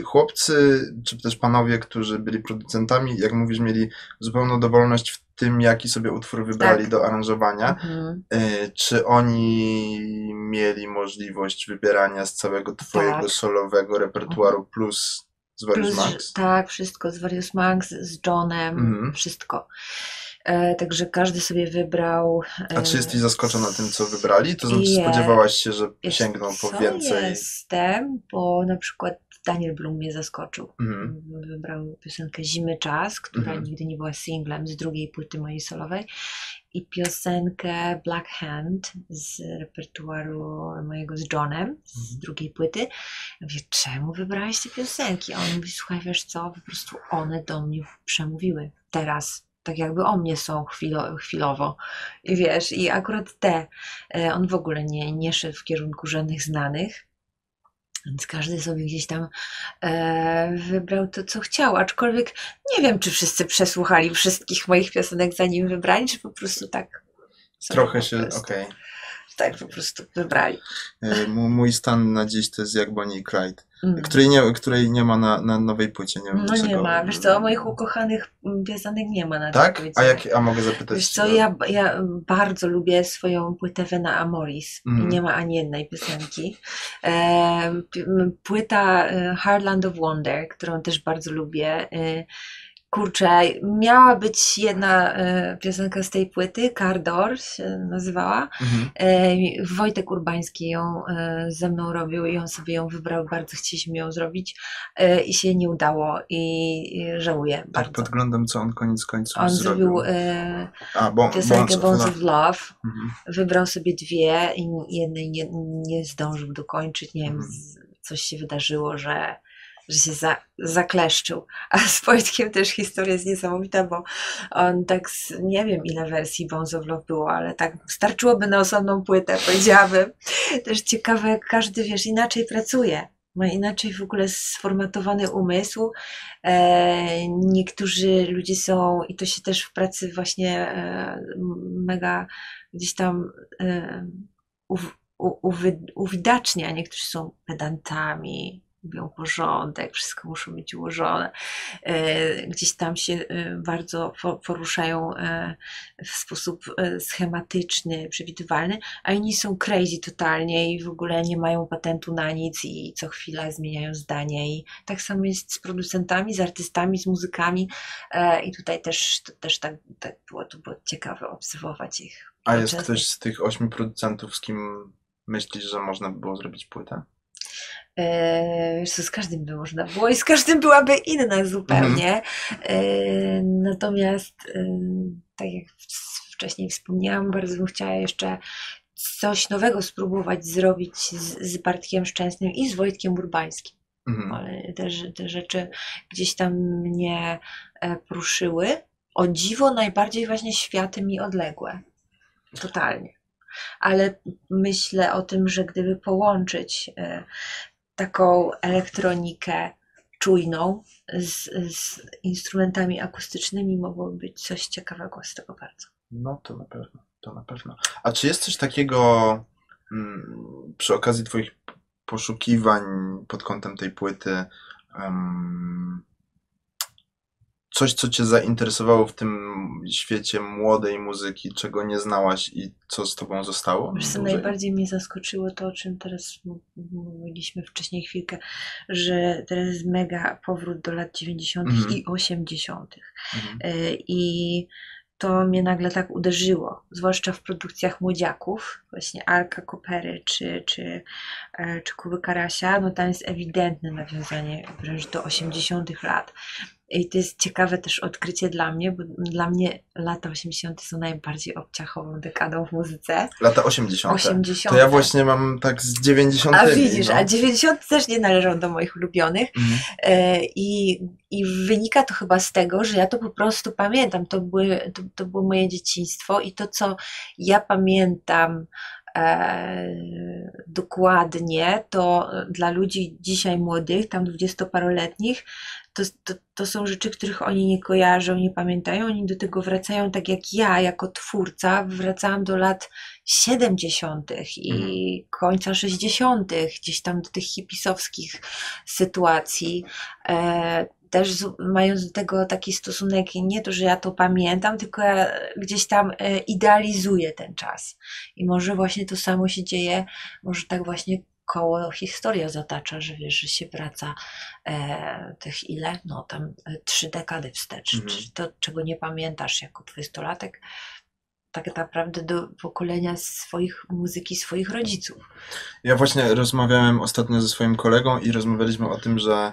S1: y, chłopcy, czy też panowie, którzy byli producentami, jak mówisz, mieli zupełną dowolność w tym, jaki sobie utwór wybrali
S2: Tak.
S1: do aranżowania,
S2: Mhm.
S1: Y, Czy oni mieli możliwość wybierania z całego twojego
S2: Tak.
S1: solowego repertuaru plus z Various
S2: Plus,
S1: Max?
S2: tak, wszystko z Various Max, z Johnem,
S1: Mhm.
S2: wszystko. E, także każdy sobie wybrał.
S1: A czy
S2: e,
S1: jesteś zaskoczona tym, co wybrali? To znaczy spodziewałaś się, że
S2: wiesz
S1: sięgną po więcej?
S2: Jestem, bo na przykład Daniel Blum mnie zaskoczył.
S1: Mhm.
S2: Wybrał piosenkę Zimy Czas, która
S1: Mhm.
S2: nigdy nie była singlem z drugiej płyty mojej solowej i piosenkę Black Hand z repertuaru mojego z Johnem z
S1: Mhm.
S2: drugiej płyty. Ja mówię, czemu wybrałeś te piosenki? A on mówi, słuchaj, wiesz co, po prostu one do mnie przemówiły teraz. Tak jakby o mnie są chwilo, chwilowo. I wiesz, i akurat te, e, on w ogóle nie, nie szedł w kierunku żadnych znanych. Więc każdy sobie gdzieś tam e, wybrał to, co chciał. Aczkolwiek nie wiem, czy wszyscy przesłuchali wszystkich moich piosenek, zanim wybrali, czy po prostu tak.
S1: Trochę się, okej.
S2: Tak, po prostu wybrali.
S1: M- Mój stan na dziś to jest jak Bonnie i Clyde,
S2: Mm.
S1: której nie, której nie ma na, na nowej płycie. Nie wiem
S2: No nie ma. Wiesz co, moich ukochanych mm, piosenek nie ma na tej
S1: Tak?
S2: płycie.
S1: A, jak, a mogę zapytać
S2: Wiesz co, ja, ja bardzo lubię swoją płytę Vena Amoris i nie ma ani jednej piosenki. M, Płyta e, Heartland of Wonder, którą też bardzo lubię. e, kurczę, miała być jedna e, piosenka z tej płyty, Cardor się nazywała.
S1: Mhm.
S2: E, Wojtek Urbański ją e, ze mną robił i on sobie ją wybrał, bardzo chcieliśmy ją zrobić i się nie udało i, i żałuję
S1: Tak
S2: bardzo.
S1: podglądam, co on koniec końców
S2: On
S1: zrobił. A, bon,
S2: piosenkę Bones
S1: Love.
S2: of Love,
S1: Mhm.
S2: wybrał sobie dwie i jednej nie, nie zdążył dokończyć, nie wiem,
S1: Mhm.
S2: z, coś się wydarzyło, że, że się za, zakleszczył. A z Wojtkiem też historia jest niesamowita, bo on tak, z, nie wiem ile wersji Love było, ale tak starczyłoby na osobną płytę, powiedziałabym. Też ciekawe, jak każdy, wiesz, inaczej pracuje. Ma inaczej w ogóle sformatowany umysł. E, niektórzy ludzie są, i to się też w pracy właśnie e, mega gdzieś tam e, uwidacznia. Niektórzy są pedantami, lubią porządek, wszystko muszą być ułożone. E, gdzieś tam się e, bardzo po, poruszają e, w sposób schematyczny, przewidywalny, a inni są crazy totalnie i w ogóle nie mają patentu na nic i co chwila zmieniają zdanie. I tak samo jest z producentami, z artystami, z muzykami. I tutaj też, to też tak, tak było, to było ciekawe obserwować ich.
S1: A jest ktoś z tych ośmiu producentów, z kim myślisz, że można by było zrobić płytę?
S2: E, Wiesz co, z każdym by można było i z każdym byłaby inna zupełnie. E, Natomiast, e, tak jak wcześniej wspomniałam, bardzo bym chciała jeszcze coś nowego spróbować zrobić z, z Bartkiem Szczęsnym i z Wojtkiem Urbańskim.
S1: Mhm.
S2: Ale te, te rzeczy gdzieś tam mnie e, poruszyły. O dziwo najbardziej właśnie światy mi odległe. Totalnie. Ale myślę o tym, że gdyby połączyć e, taką elektronikę czujną z, z instrumentami akustycznymi, mogłoby być coś ciekawego z tego bardzo.
S1: No to na pewno, to na pewno. A czy jest coś takiego mm, przy okazji Twoich poszukiwań pod kątem tej płyty, em, coś, co Cię zainteresowało w tym świecie młodej muzyki, czego nie znałaś i co z Tobą zostało?
S2: Wiesz co, najbardziej mnie zaskoczyło to, o czym teraz mówiliśmy wcześniej chwilkę, że teraz jest mega powrót do lat 90.
S1: Mhm.
S2: i 80.
S1: Mhm.
S2: E, I to mnie nagle tak uderzyło, zwłaszcza w produkcjach młodziaków, właśnie Arka Kopery czy, czy, e, czy Kuby Karasia, no tam jest ewidentne nawiązanie wręcz do 80. lat. I to jest ciekawe też odkrycie dla mnie, bo dla mnie lata 80. są najbardziej obciachową dekadą w muzyce.
S1: Lata 80.
S2: 80.
S1: To ja właśnie mam tak z 90.
S2: A widzisz,
S1: no.
S2: a 90 też nie należą do moich ulubionych.
S1: Mhm.
S2: E, I, I wynika to chyba z tego, że ja to po prostu pamiętam. To, były, to, to było moje dzieciństwo i to, co ja pamiętam e, dokładnie, to dla ludzi dzisiaj młodych, tam dwudziestoparoletnich, to, to, to są rzeczy, których oni nie kojarzą, nie pamiętają. Oni do tego wracają tak jak ja, jako twórca, wracałam do lat 70. i końca 60., gdzieś tam do tych hipisowskich sytuacji. E, też z, mając do tego taki stosunek, nie to, że ja to pamiętam, tylko ja gdzieś tam e, idealizuję ten czas. I może właśnie to samo się dzieje, może tak właśnie koło historia zatacza, że wiesz, że się wraca e, tych ile? No tam e, trzy dekady wstecz.
S1: Mhm.
S2: Czy to, czego nie pamiętasz jako dwudziestolatek, tak naprawdę do pokolenia swoich muzyki, swoich rodziców.
S1: Ja właśnie rozmawiałem ostatnio ze swoim kolegą i rozmawialiśmy o tym, że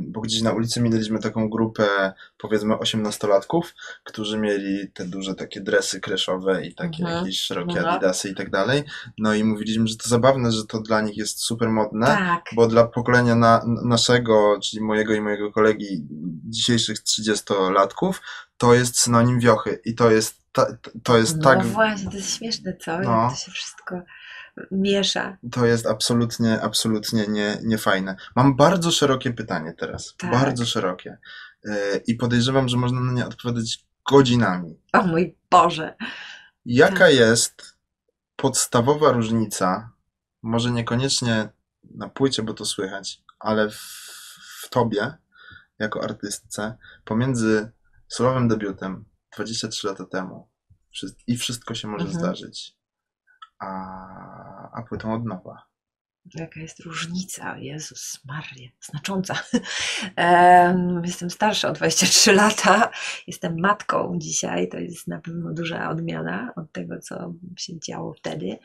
S1: bo gdzieś na ulicy minęliśmy taką grupę powiedzmy osiemnastolatków, którzy mieli te duże takie dresy kreszowe i takie
S2: Mhm.
S1: jakieś szerokie
S2: No.
S1: adidasy i tak dalej. No i mówiliśmy, że to zabawne, że to dla nich jest super modne,
S2: Tak.
S1: bo dla pokolenia na, naszego, czyli mojego i mojego kolegi dzisiejszych 30-latków, to jest synonim wiochy i to jest, ta, to jest
S2: no
S1: tak
S2: właśnie, to jest śmieszne, co?
S1: No.
S2: Jak to się wszystko miesza.
S1: To jest absolutnie, absolutnie nie, niefajne. Mam bardzo szerokie pytanie teraz.
S2: Tak.
S1: Bardzo szerokie. Yy, I podejrzewam, że można na nie odpowiadać godzinami.
S2: O mój Boże.
S1: Jaka
S2: Tak.
S1: jest podstawowa różnica, może niekoniecznie na płycie, bo to słychać, ale w, w tobie, jako artystce, pomiędzy solowym debiutem 23 lata temu i wszystko się może
S2: Mhm.
S1: zdarzyć, a, a płytą od nowa?
S2: Jaka jest różnica? Jezus Maria, znacząca. Em, Jestem starsza o 23 lata, jestem matką dzisiaj, to jest na pewno duża odmiana od tego, co się działo wtedy.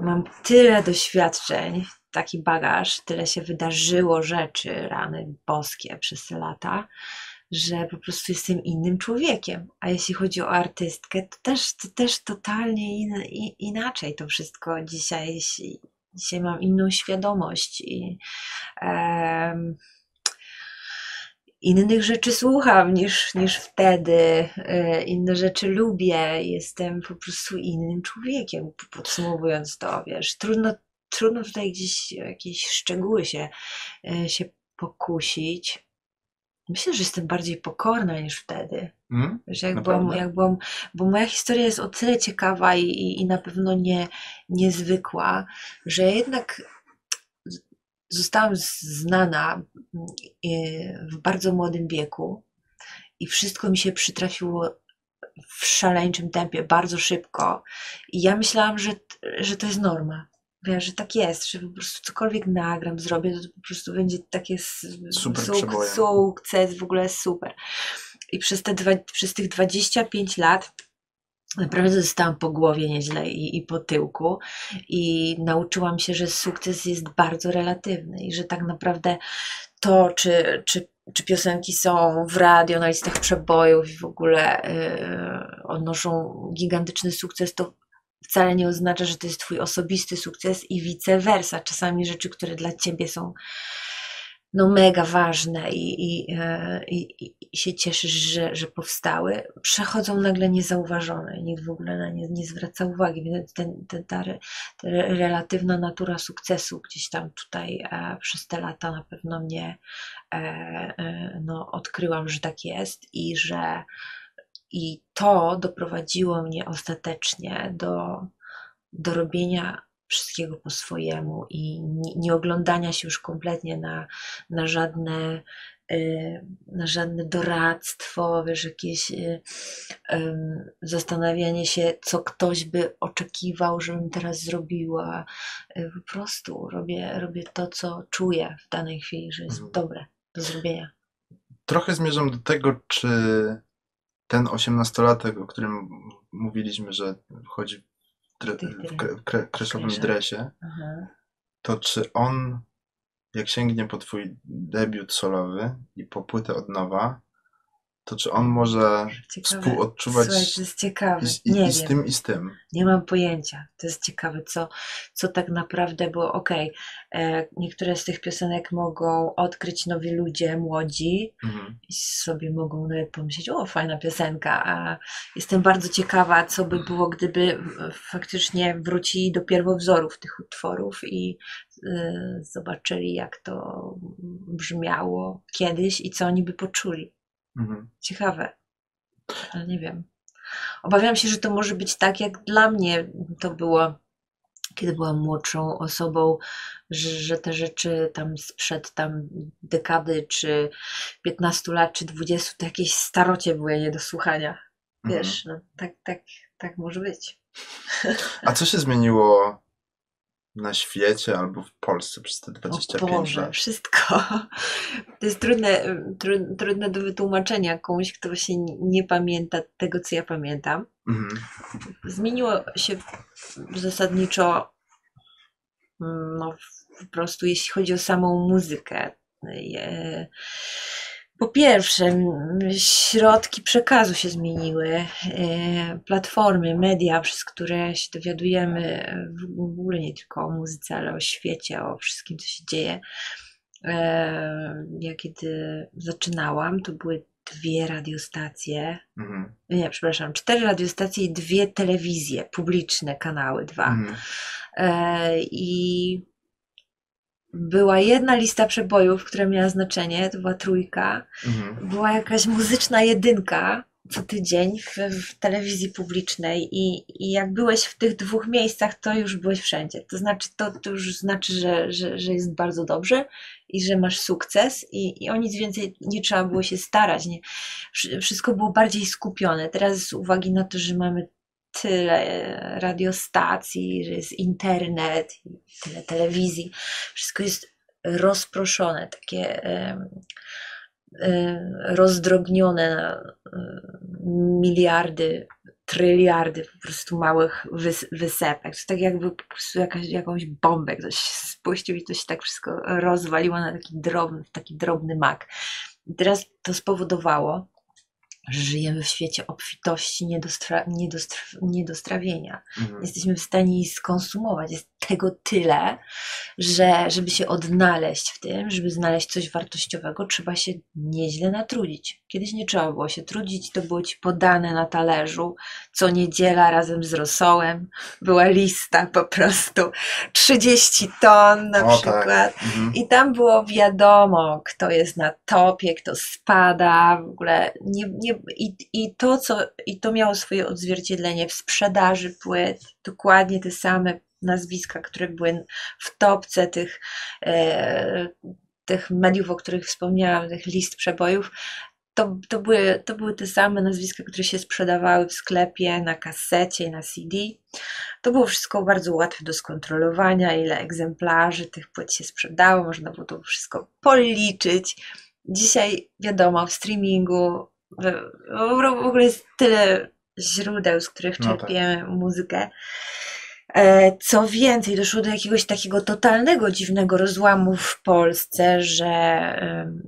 S2: Mam tyle doświadczeń, taki bagaż, tyle się wydarzyło rzeczy, rany boskie przez te lata, że po prostu jestem innym człowiekiem. A jeśli chodzi o artystkę, to też, to też totalnie in, inaczej to wszystko dzisiaj. Dzisiaj mam inną świadomość i em, innych rzeczy słucham niż, niż wtedy, e, inne rzeczy lubię, jestem po prostu innym człowiekiem, podsumowując to, wiesz, trudno, trudno tutaj gdzieś jakieś szczegóły się, e, się pokusić. Myślę, że jestem bardziej pokorna niż wtedy.
S1: Mm?
S2: Że jak
S1: Naprawdę?
S2: byłam, jak byłam, bo moja historia jest o tyle ciekawa i, i, i na pewno nie, niezwykła, że jednak zostałam znana mm, w bardzo młodym wieku i wszystko mi się przytrafiło w szaleńczym tempie, bardzo szybko. I ja myślałam, że, że to jest norma. Wiesz, że tak jest, że po prostu cokolwiek nagram, zrobię, to po prostu będzie takie
S1: Super
S2: suk- sukces, w ogóle super. I przez, te dwa, przez tych 25 lat naprawdę dostałam po głowie nieźle i, i po tyłku i nauczyłam się, że sukces jest bardzo relatywny i że tak naprawdę to, czy, czy, czy piosenki są w radio, na listach przebojów i w ogóle yy, odnoszą gigantyczny sukces, to wcale nie oznacza, że to jest twój osobisty sukces i vice versa. Czasami rzeczy, które dla ciebie są no mega ważne i, e, i, i- i się cieszysz, że, że powstały, przechodzą nagle niezauważone i nikt w ogóle na nie nie zwraca uwagi. Więc ten, ten, ta, re, ta re- relatywna natura sukcesu gdzieś tam tutaj e, przez te lata na pewno mnie e, e, no, odkryłam, że tak jest i że i to doprowadziło mnie ostatecznie do, do robienia wszystkiego po swojemu i nie, nie oglądania się już kompletnie na, na żadne y, na żadne doradztwo, wiesz, jakieś ym, zastanawianie się, co ktoś by oczekiwał, żebym teraz zrobiła. Y, Po prostu robię, robię to, co czuję w danej chwili, że jest
S1: Mhm.
S2: dobre do zrobienia.
S1: Trochę zmierzam do tego, czy ten osiemnastolatek, o którym mówiliśmy, że chodzi w, dre- w kre- dresie,
S2: Aha.
S1: to czy on, jak sięgnie po twój debiut solowy i po płytę od nowa, to czy on może
S2: Ciekawe.
S1: współodczuwać
S2: Słuchaj, to jest ciekawe.
S1: i,
S2: Nie
S1: i z
S2: wiem.
S1: tym, i z tym?
S2: Nie mam pojęcia. To jest ciekawe, co, co tak naprawdę, bo okej, e, niektóre z tych piosenek mogą odkryć nowi ludzie, młodzi
S1: Mhm.
S2: i sobie mogą nawet pomyśleć, o, fajna piosenka, a jestem bardzo ciekawa, co by było, gdyby faktycznie wrócili do pierwowzorów tych utworów i e, zobaczyli, jak to brzmiało kiedyś i co oni by poczuli.
S1: Mhm.
S2: Ciekawe. Ale nie wiem. Obawiam się, że to może być tak, jak dla mnie to było, kiedy byłam młodszą osobą, że, że te rzeczy tam sprzed tam dekady, czy 15 lat, czy 20, to jakieś starocie były nie do słuchania.
S1: Mhm.
S2: Wiesz, no, tak, tak, tak może być.
S1: A co się zmieniło na świecie albo w Polsce przez te
S2: O
S1: 25
S2: Boże,
S1: lat?
S2: wszystko. To jest trudne, tru, trudne do wytłumaczenia komuś, kto się nie- pamięta tego, co ja pamiętam.
S1: Mhm.
S2: Zmieniło się zasadniczo mm, no, po prostu jeśli chodzi o samą muzykę. E, Po pierwsze, środki przekazu się zmieniły, e, platformy, media, przez które się dowiadujemy e, w ogóle nie tylko o muzyce, ale o świecie, o wszystkim, co się dzieje. E, Ja kiedy zaczynałam, to były dwie radiostacje,
S1: Mhm.
S2: nie, przepraszam, cztery radiostacje i dwie telewizje, publiczne kanały, dwa.
S1: Mhm.
S2: E, I była jedna lista przebojów, która miała znaczenie, to była trójka.
S1: Mhm.
S2: Była jakaś muzyczna jedynka co tydzień w, w telewizji publicznej i, i jak byłeś w tych dwóch miejscach, to już byłeś wszędzie. To znaczy, to, to już znaczy, że, że, że jest bardzo dobrze i że masz sukces i, i o nic więcej nie trzeba było się starać. Nie, Wszy- wszystko było bardziej skupione. Teraz z uwagi na to, że mamy tyle radiostacji, że jest internet, tyle telewizji. Wszystko jest rozproszone, takie rozdrobnione na miliardy, tryliardy po prostu małych wys wysepek. To tak jakby po prostu jakaś, jakąś bombę ktoś spuścił i to się tak wszystko rozwaliło na taki drobny, taki drobny mak. I teraz to spowodowało, że żyjemy w świecie obfitości, niedostra, niedostra, niedostrawienia. Mhm. Jesteśmy w stanie jej skonsumować. Jest tego tyle, że żeby się odnaleźć w tym, żeby znaleźć coś wartościowego, trzeba się nieźle natrudzić. Kiedyś nie trzeba było się trudzić, to było ci podane na talerzu. Co niedziela razem z rosołem była lista po prostu 30 ton na o, tak. przykład. Tak. Mhm. I tam było wiadomo, kto jest na topie, kto spada, w ogóle nie, nie, i, i to, co i to miało swoje odzwierciedlenie w sprzedaży płyt, dokładnie te same nazwiska, które były w topce tych, e, tych mediów, o których wspomniałam, tych list przebojów, to, to, były, to były te same nazwiska, które się sprzedawały w sklepie, na kasecie, na CD. To było wszystko bardzo łatwe do skontrolowania, ile egzemplarzy tych płyt się sprzedało, można było to wszystko policzyć. Dzisiaj wiadomo, w streamingu w ogóle jest tyle źródeł, z których czerpiemy no tak. muzykę. E, co więcej, doszło do jakiegoś takiego totalnego, dziwnego rozłamu w Polsce, że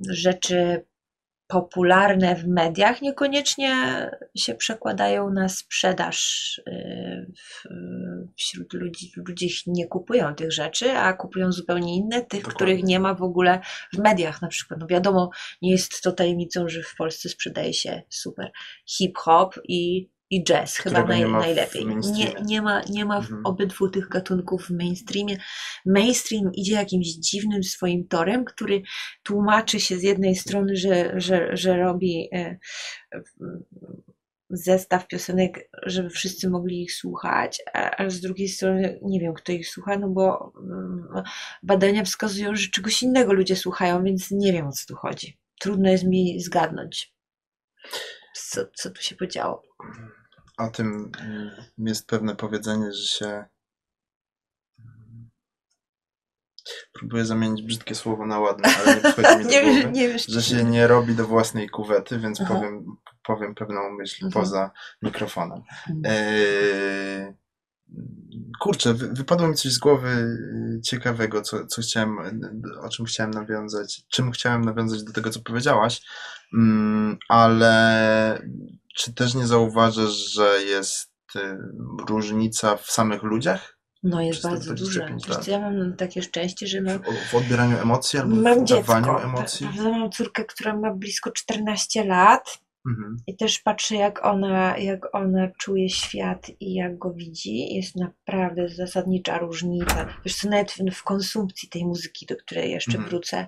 S2: rzeczy popularne w mediach niekoniecznie się przekładają na sprzedaż y, wśród ludzi. Ludzie nie kupują tych rzeczy, a kupują zupełnie inne, tych, Dokładnie. których nie ma w ogóle w mediach na przykład. No wiadomo, nie jest to tajemnicą, że w Polsce sprzedaje się super hip-hop i i jazz, chyba naj, nie najlepiej. Nie, nie, ma, nie ma w mhm. obydwu tych gatunków w mainstreamie. Mainstream idzie jakimś dziwnym swoim torem, który tłumaczy się z jednej strony, że, że, że robi e, zestaw piosenek, żeby wszyscy mogli ich słuchać, a, z drugiej strony nie wiem, kto ich słucha, no bo mm, badania wskazują, że czegoś innego ludzie słuchają, więc nie wiem o co tu chodzi. Trudno jest mi zgadnąć, co, co tu się podziało
S1: o tym mm, jest pewne powiedzenie, że się próbuję zamienić brzydkie słowo na ładne, ale nie przychodzi mi do nie, głowy, nie wiesz, że się nie robi do własnej kuwety, więc powiem, powiem pewną myśl mhm. poza mikrofonem. E, kurczę, wypadło mi coś z głowy y, ciekawego, co, co chciałem, o czym chciałem nawiązać, czym chciałem nawiązać do tego, co powiedziałaś, mm, ale czy też nie zauważasz, że jest y, różnica w samych ludziach?
S2: No jest bardzo duża. ja mam takie szczęście, że mam...
S1: W, w odbieraniu emocji albo mam w dawaniu dziecko. emocji?
S2: Ja mam córkę, która ma blisko 14 lat mhm. i też patrzę jak ona, jak ona czuje świat i jak go widzi. Jest naprawdę zasadnicza różnica. Wiesz co, nawet w, w konsumpcji tej muzyki, do której jeszcze mhm. wrócę,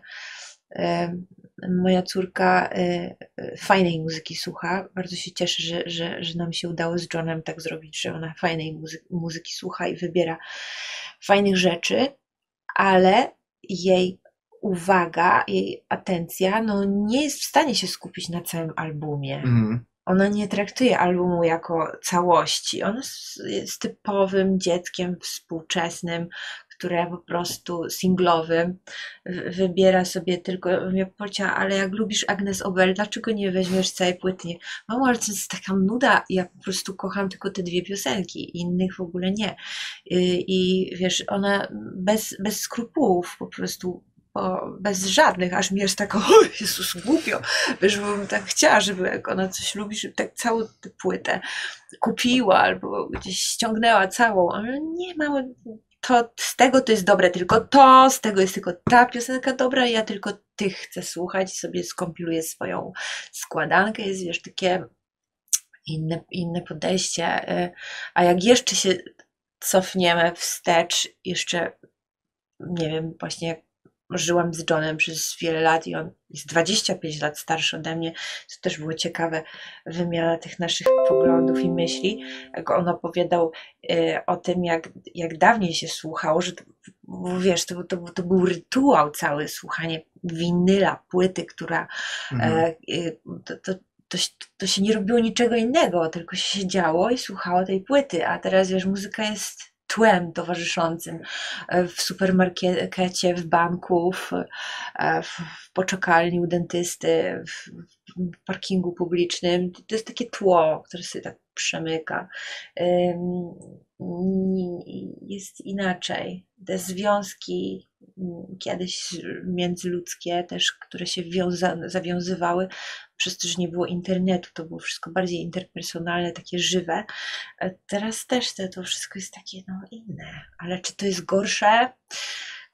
S2: moja córka e, e, fajnej muzyki słucha. Bardzo się cieszę, że, że, że nam się udało z Johnem tak zrobić, że ona fajnej muzyki, muzyki słucha i wybiera fajnych rzeczy, ale jej uwaga, jej atencja no, nie jest w stanie się skupić na całym albumie. Mm. Ona nie traktuje albumu jako całości. Ona jest typowym dzieckiem współczesnym, które po prostu singlowym wybiera sobie tylko, pocia, ale jak lubisz Agnes Obel, dlaczego nie weźmiesz całej płyty? Mamo, ale to jest taka nuda, ja po prostu kocham tylko te dwie piosenki, innych w ogóle nie. I, wiesz, ona bez, bez skrupułów po prostu bo bez żadnych, aż mi jest tak, o Jezus, głupio, wiesz, bym tak chciała, żeby jak ona coś lubi, żeby tak całą tę płytę kupiła albo gdzieś ściągnęła całą, ale nie, mamo, to z tego to jest dobre tylko to, z tego jest tylko ta piosenka dobra, ja tylko tych chcę słuchać i sobie skompiluję swoją składankę. Jest wiesz, takie inne, inne podejście. Y, a jak jeszcze się cofniemy wstecz, jeszcze nie wiem, właśnie żyłam z Johnem przez wiele lat i on jest 25 lat starszy ode mnie. To też było ciekawe, wymiana tych naszych poglądów i myśli. Jak on opowiadał y, o tym, jak, jak dawniej się słuchało, że to, wiesz, to, to, to był rytuał cały, słuchanie winyla, płyty, która mhm. e, y, to, to to, się- to się nie robiło niczego innego, tylko się siedziało i słuchało tej płyty, a teraz wiesz, muzyka jest tłem towarzyszącym e, w supermarkecie, w banku, w, e, w, w poczekalni u dentysty, w, w parkingu publicznym. To jest takie tło, które się tak przemyka. Jest inaczej. Te związki kiedyś międzyludzkie też, które się wiąza, zawiązywały, przez to, że nie było internetu, to było wszystko bardziej interpersonalne, takie żywe. E, Teraz też to, to wszystko jest takie no, inne. Ale czy to jest gorsze?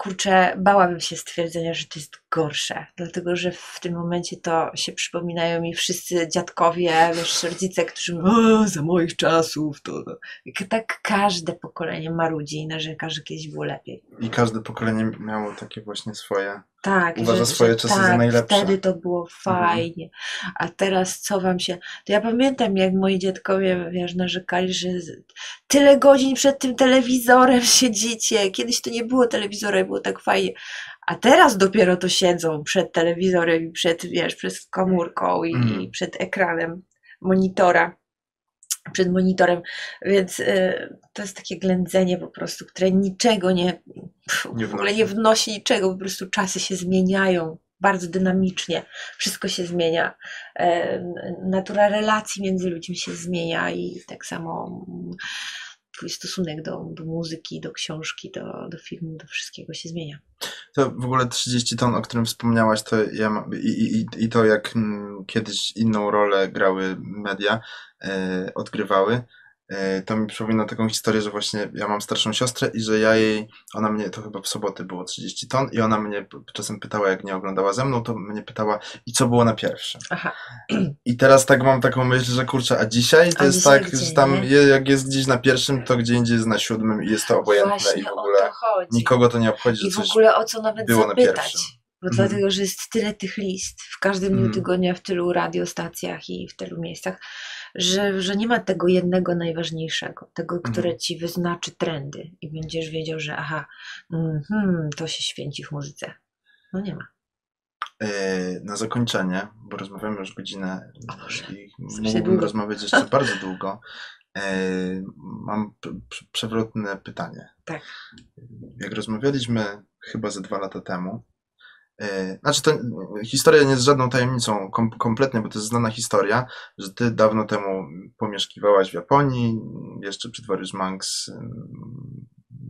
S2: Kurczę, bałabym się stwierdzenia, że to jest gorsze, dlatego że w tym momencie to się przypominają mi wszyscy dziadkowie, wiesz, rodzice, którzy mówią, za moich czasów, to, Tak każde pokolenie marudzi i narzeka, że kiedyś było lepiej.
S1: I każde pokolenie miało takie właśnie swoje.
S2: Tak,
S1: Uważa swoje czasy za
S2: tak,
S1: najlepsze.
S2: Wtedy to było fajnie. A teraz co wam się. To ja pamiętam, jak moi dziadkowie wiesz, narzekali, że tyle godzin przed tym telewizorem siedzicie. Kiedyś to nie było telewizora i było tak fajnie. A teraz dopiero to siedzą przed telewizorem i przed, wiesz, przed komórką i,
S1: Mhm.
S2: i przed ekranem monitora. Przed monitorem, więc y, to jest takie ględzenie po prostu, które niczego nie, pff,
S1: Nie
S2: w ogóle nie wnosi niczego, po prostu czasy się zmieniają bardzo dynamicznie, wszystko się zmienia, n- natura relacji między ludźmi się zmienia i tak samo mm, twój stosunek do, do muzyki, do książki, do, do filmu, do wszystkiego się zmienia.
S1: To w ogóle 30 ton, o którym wspomniałaś, to ja mam, i, i, i- to jak mm, kiedyś inną rolę grały media, e, odgrywały, to mi przypomina taką historię, że właśnie ja mam starszą siostrę i że ja jej, ona mnie, to chyba w soboty było 30 ton i ona mnie czasem pytała, jak nie oglądała ze mną, to mnie pytała, i co było na pierwszym?
S2: Aha,
S1: I teraz tak mam taką myśl, że kurczę, a dzisiaj to
S2: A
S1: jest
S2: dzisiaj
S1: tak, że tam je, jak jest gdzieś na pierwszym, to gdzie indziej jest na siódmym i jest to obojętne
S2: właśnie
S1: i w ogóle
S2: to
S1: nikogo to nie obchodzi,
S2: I w ogóle o co nawet
S1: było na
S2: zapytać.
S1: pierwszym.
S2: Bo
S1: Mhm.
S2: dlatego, że jest tyle tych list w każdym dniu
S1: Mhm.
S2: tygodnia, w tylu radiostacjach i w tylu miejscach, że, że nie ma tego jednego najważniejszego, tego, które
S1: Mhm.
S2: ci wyznaczy trendy i będziesz wiedział, że aha, mhm, to się święci w muzyce. No nie ma.
S1: E, Na zakończenie, bo rozmawiamy już godzinę i mógłbym rozmawiać jeszcze bardzo długo. E, Mam przewrotne pytanie.
S2: Tak.
S1: Jak rozmawialiśmy chyba ze dwa lata temu, znaczy to historia nie jest żadną tajemnicą kom, kompletnie, bo to jest znana historia, że ty dawno temu pomieszkiwałaś w Japonii, jeszcze przed Warriors Monks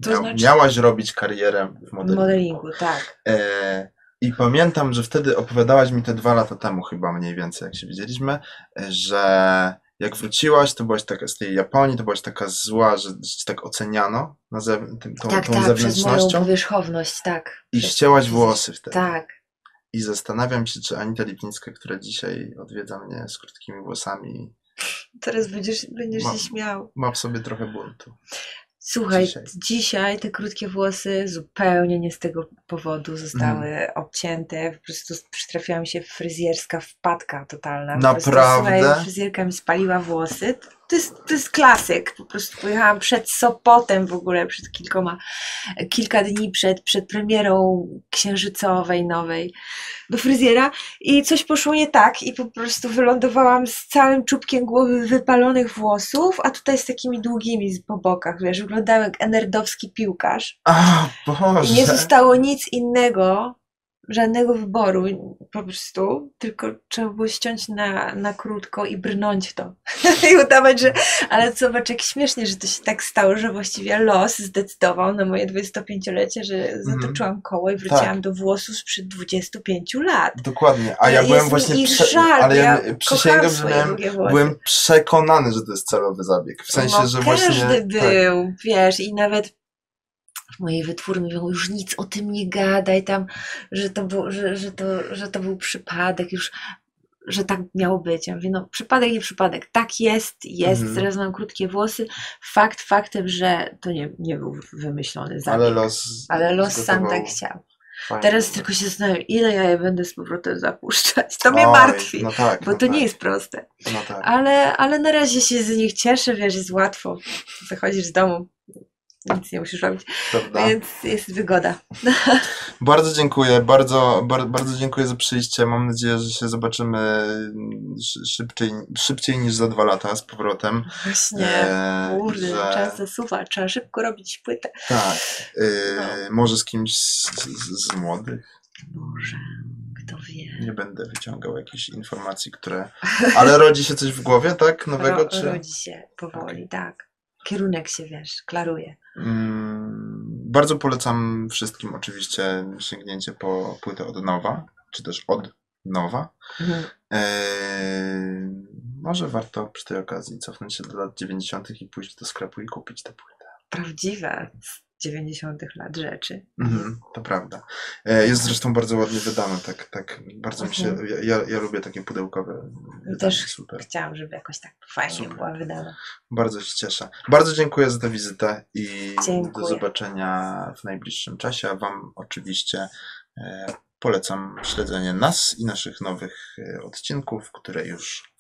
S2: To
S1: miał,
S2: znaczy-
S1: miałaś robić karierę w
S2: W
S1: modelingu.
S2: modelingu, tak.
S1: E, I pamiętam, że wtedy opowiadałaś mi te dwa lata temu, chyba mniej więcej, jak się widzieliśmy, e, że jak wróciłaś, to byłaś taka z tej Japonii, to byłaś taka zła, że, że cię tak oceniano na zew- tym, tą,
S2: tak,
S1: tą
S2: tak, przez moją
S1: zewnętrznością
S2: powierzchowność, tak.
S1: i
S2: Przez-
S1: ścięłaś włosy wtedy.
S2: Tak.
S1: I zastanawiam się, czy Anita Lipnicka, która dzisiaj odwiedza mnie z krótkimi włosami,
S2: Teraz będziesz, będziesz
S1: Mam.
S2: się śmiał.
S1: ma w sobie trochę buntu.
S2: Słuchaj,
S1: Dzisiaj.
S2: dzisiaj. te krótkie włosy zupełnie nie z tego powodu zostały
S1: Mhm.
S2: obcięte. Po prostu przytrafiła mi się fryzjerska wpadka totalna. Po prostu,
S1: Naprawdę?
S2: słuchaj, fryzjerka mi spaliła włosy. To jest, to jest klasyk. Po prostu pojechałam przed Sopotem w ogóle, przed kilkoma, kilka dni przed, przed premierą księżycowej nowej do fryzjera i coś poszło nie tak i po prostu wylądowałam z całym czubkiem głowy wypalonych włosów, a tutaj z takimi długimi po bokach, wiesz, wyglądałem jak enerdowski piłkarz.
S1: A,
S2: I
S1: Boże!
S2: nie zostało nic innego, żadnego wyboru po prostu, tylko trzeba było ściąć na, na krótko i brnąć to. I udawać, że... Ale zobacz, jak śmiesznie, że to się tak stało, że właściwie los zdecydował na moje 25-lecie, że
S1: Mhm.
S2: zatoczyłam koło i wróciłam
S1: Tak.
S2: do włosów sprzed 25 lat.
S1: Dokładnie, a ja
S2: Jest
S1: byłem właśnie, prze...
S2: żal,
S1: ale ja
S2: ja
S1: przysięgam, że miałem, byłem przekonany, że to jest celowy zabieg. W sensie,
S2: no,
S1: że
S2: każdy
S1: właśnie...
S2: był, wiesz, i nawet w mojej wytwórni mówią, już nic o tym nie gadaj tam, że to był, że, że to, że to był przypadek, już że tak miało być. Ja mówię, no przypadek, nie przypadek. Tak jest, jest,
S1: Mhm.
S2: teraz mam krótkie włosy. Fakt faktem, że to nie, nie był wymyślony zabieg.
S1: ale los...
S2: Ale los sam tak chciał. Teraz tylko się zastanawiam, ile ja je będę z powrotem zapuszczać. To mnie
S1: Oj,
S2: martwi,
S1: No tak,
S2: bo
S1: no
S2: to
S1: tak,
S2: nie jest proste.
S1: No tak.
S2: Ale, ale na razie się z nich cieszę, wiesz, jest łatwo. Wychodzisz z domu, nic nie musisz robić,
S1: prawda?
S2: więc jest wygoda.
S1: Bardzo dziękuję, bardzo, bar, bardzo dziękuję za przyjście. Mam nadzieję, że się zobaczymy szy- szybciej, szybciej niż za dwa lata z powrotem.
S2: Właśnie,
S1: Eee,
S2: kurde,
S1: że-
S2: czas zasuwa, trzeba szybko robić płytę.
S1: Tak. Yy,
S2: No.
S1: Może z kimś z, z, z młodych.
S2: Może, kto wie.
S1: Nie będę wyciągał jakichś informacji, które. Ale rodzi się coś w głowie, tak? Nowego?
S2: Ro,
S1: Czy...
S2: Rodzi się powoli, tak. Kierunek się, wiesz, klaruje.
S1: Mm, bardzo polecam wszystkim oczywiście sięgnięcie po płytę od nowa, czy też od nowa.
S2: Mhm.
S1: Eee, może warto przy tej okazji cofnąć się do lat 90. i pójść do sklepu i kupić tę płytę.
S2: Prawdziwe 90 lat rzeczy.
S1: Mhm, to prawda. E, Jest zresztą bardzo ładnie wydane, tak, tak bardzo mi się,
S2: Mhm.
S1: ja, ja, lubię takie pudełkowe wydanie,
S2: Też
S1: super.
S2: Chciałam, żeby jakoś tak fajnie
S1: Super.
S2: była wydana.
S1: Bardzo się cieszę. Bardzo dziękuję za tę wizytę i do
S2: Dziękuję.
S1: zobaczenia w najbliższym czasie, a Wam oczywiście e, polecam śledzenie nas i naszych nowych e, odcinków, które już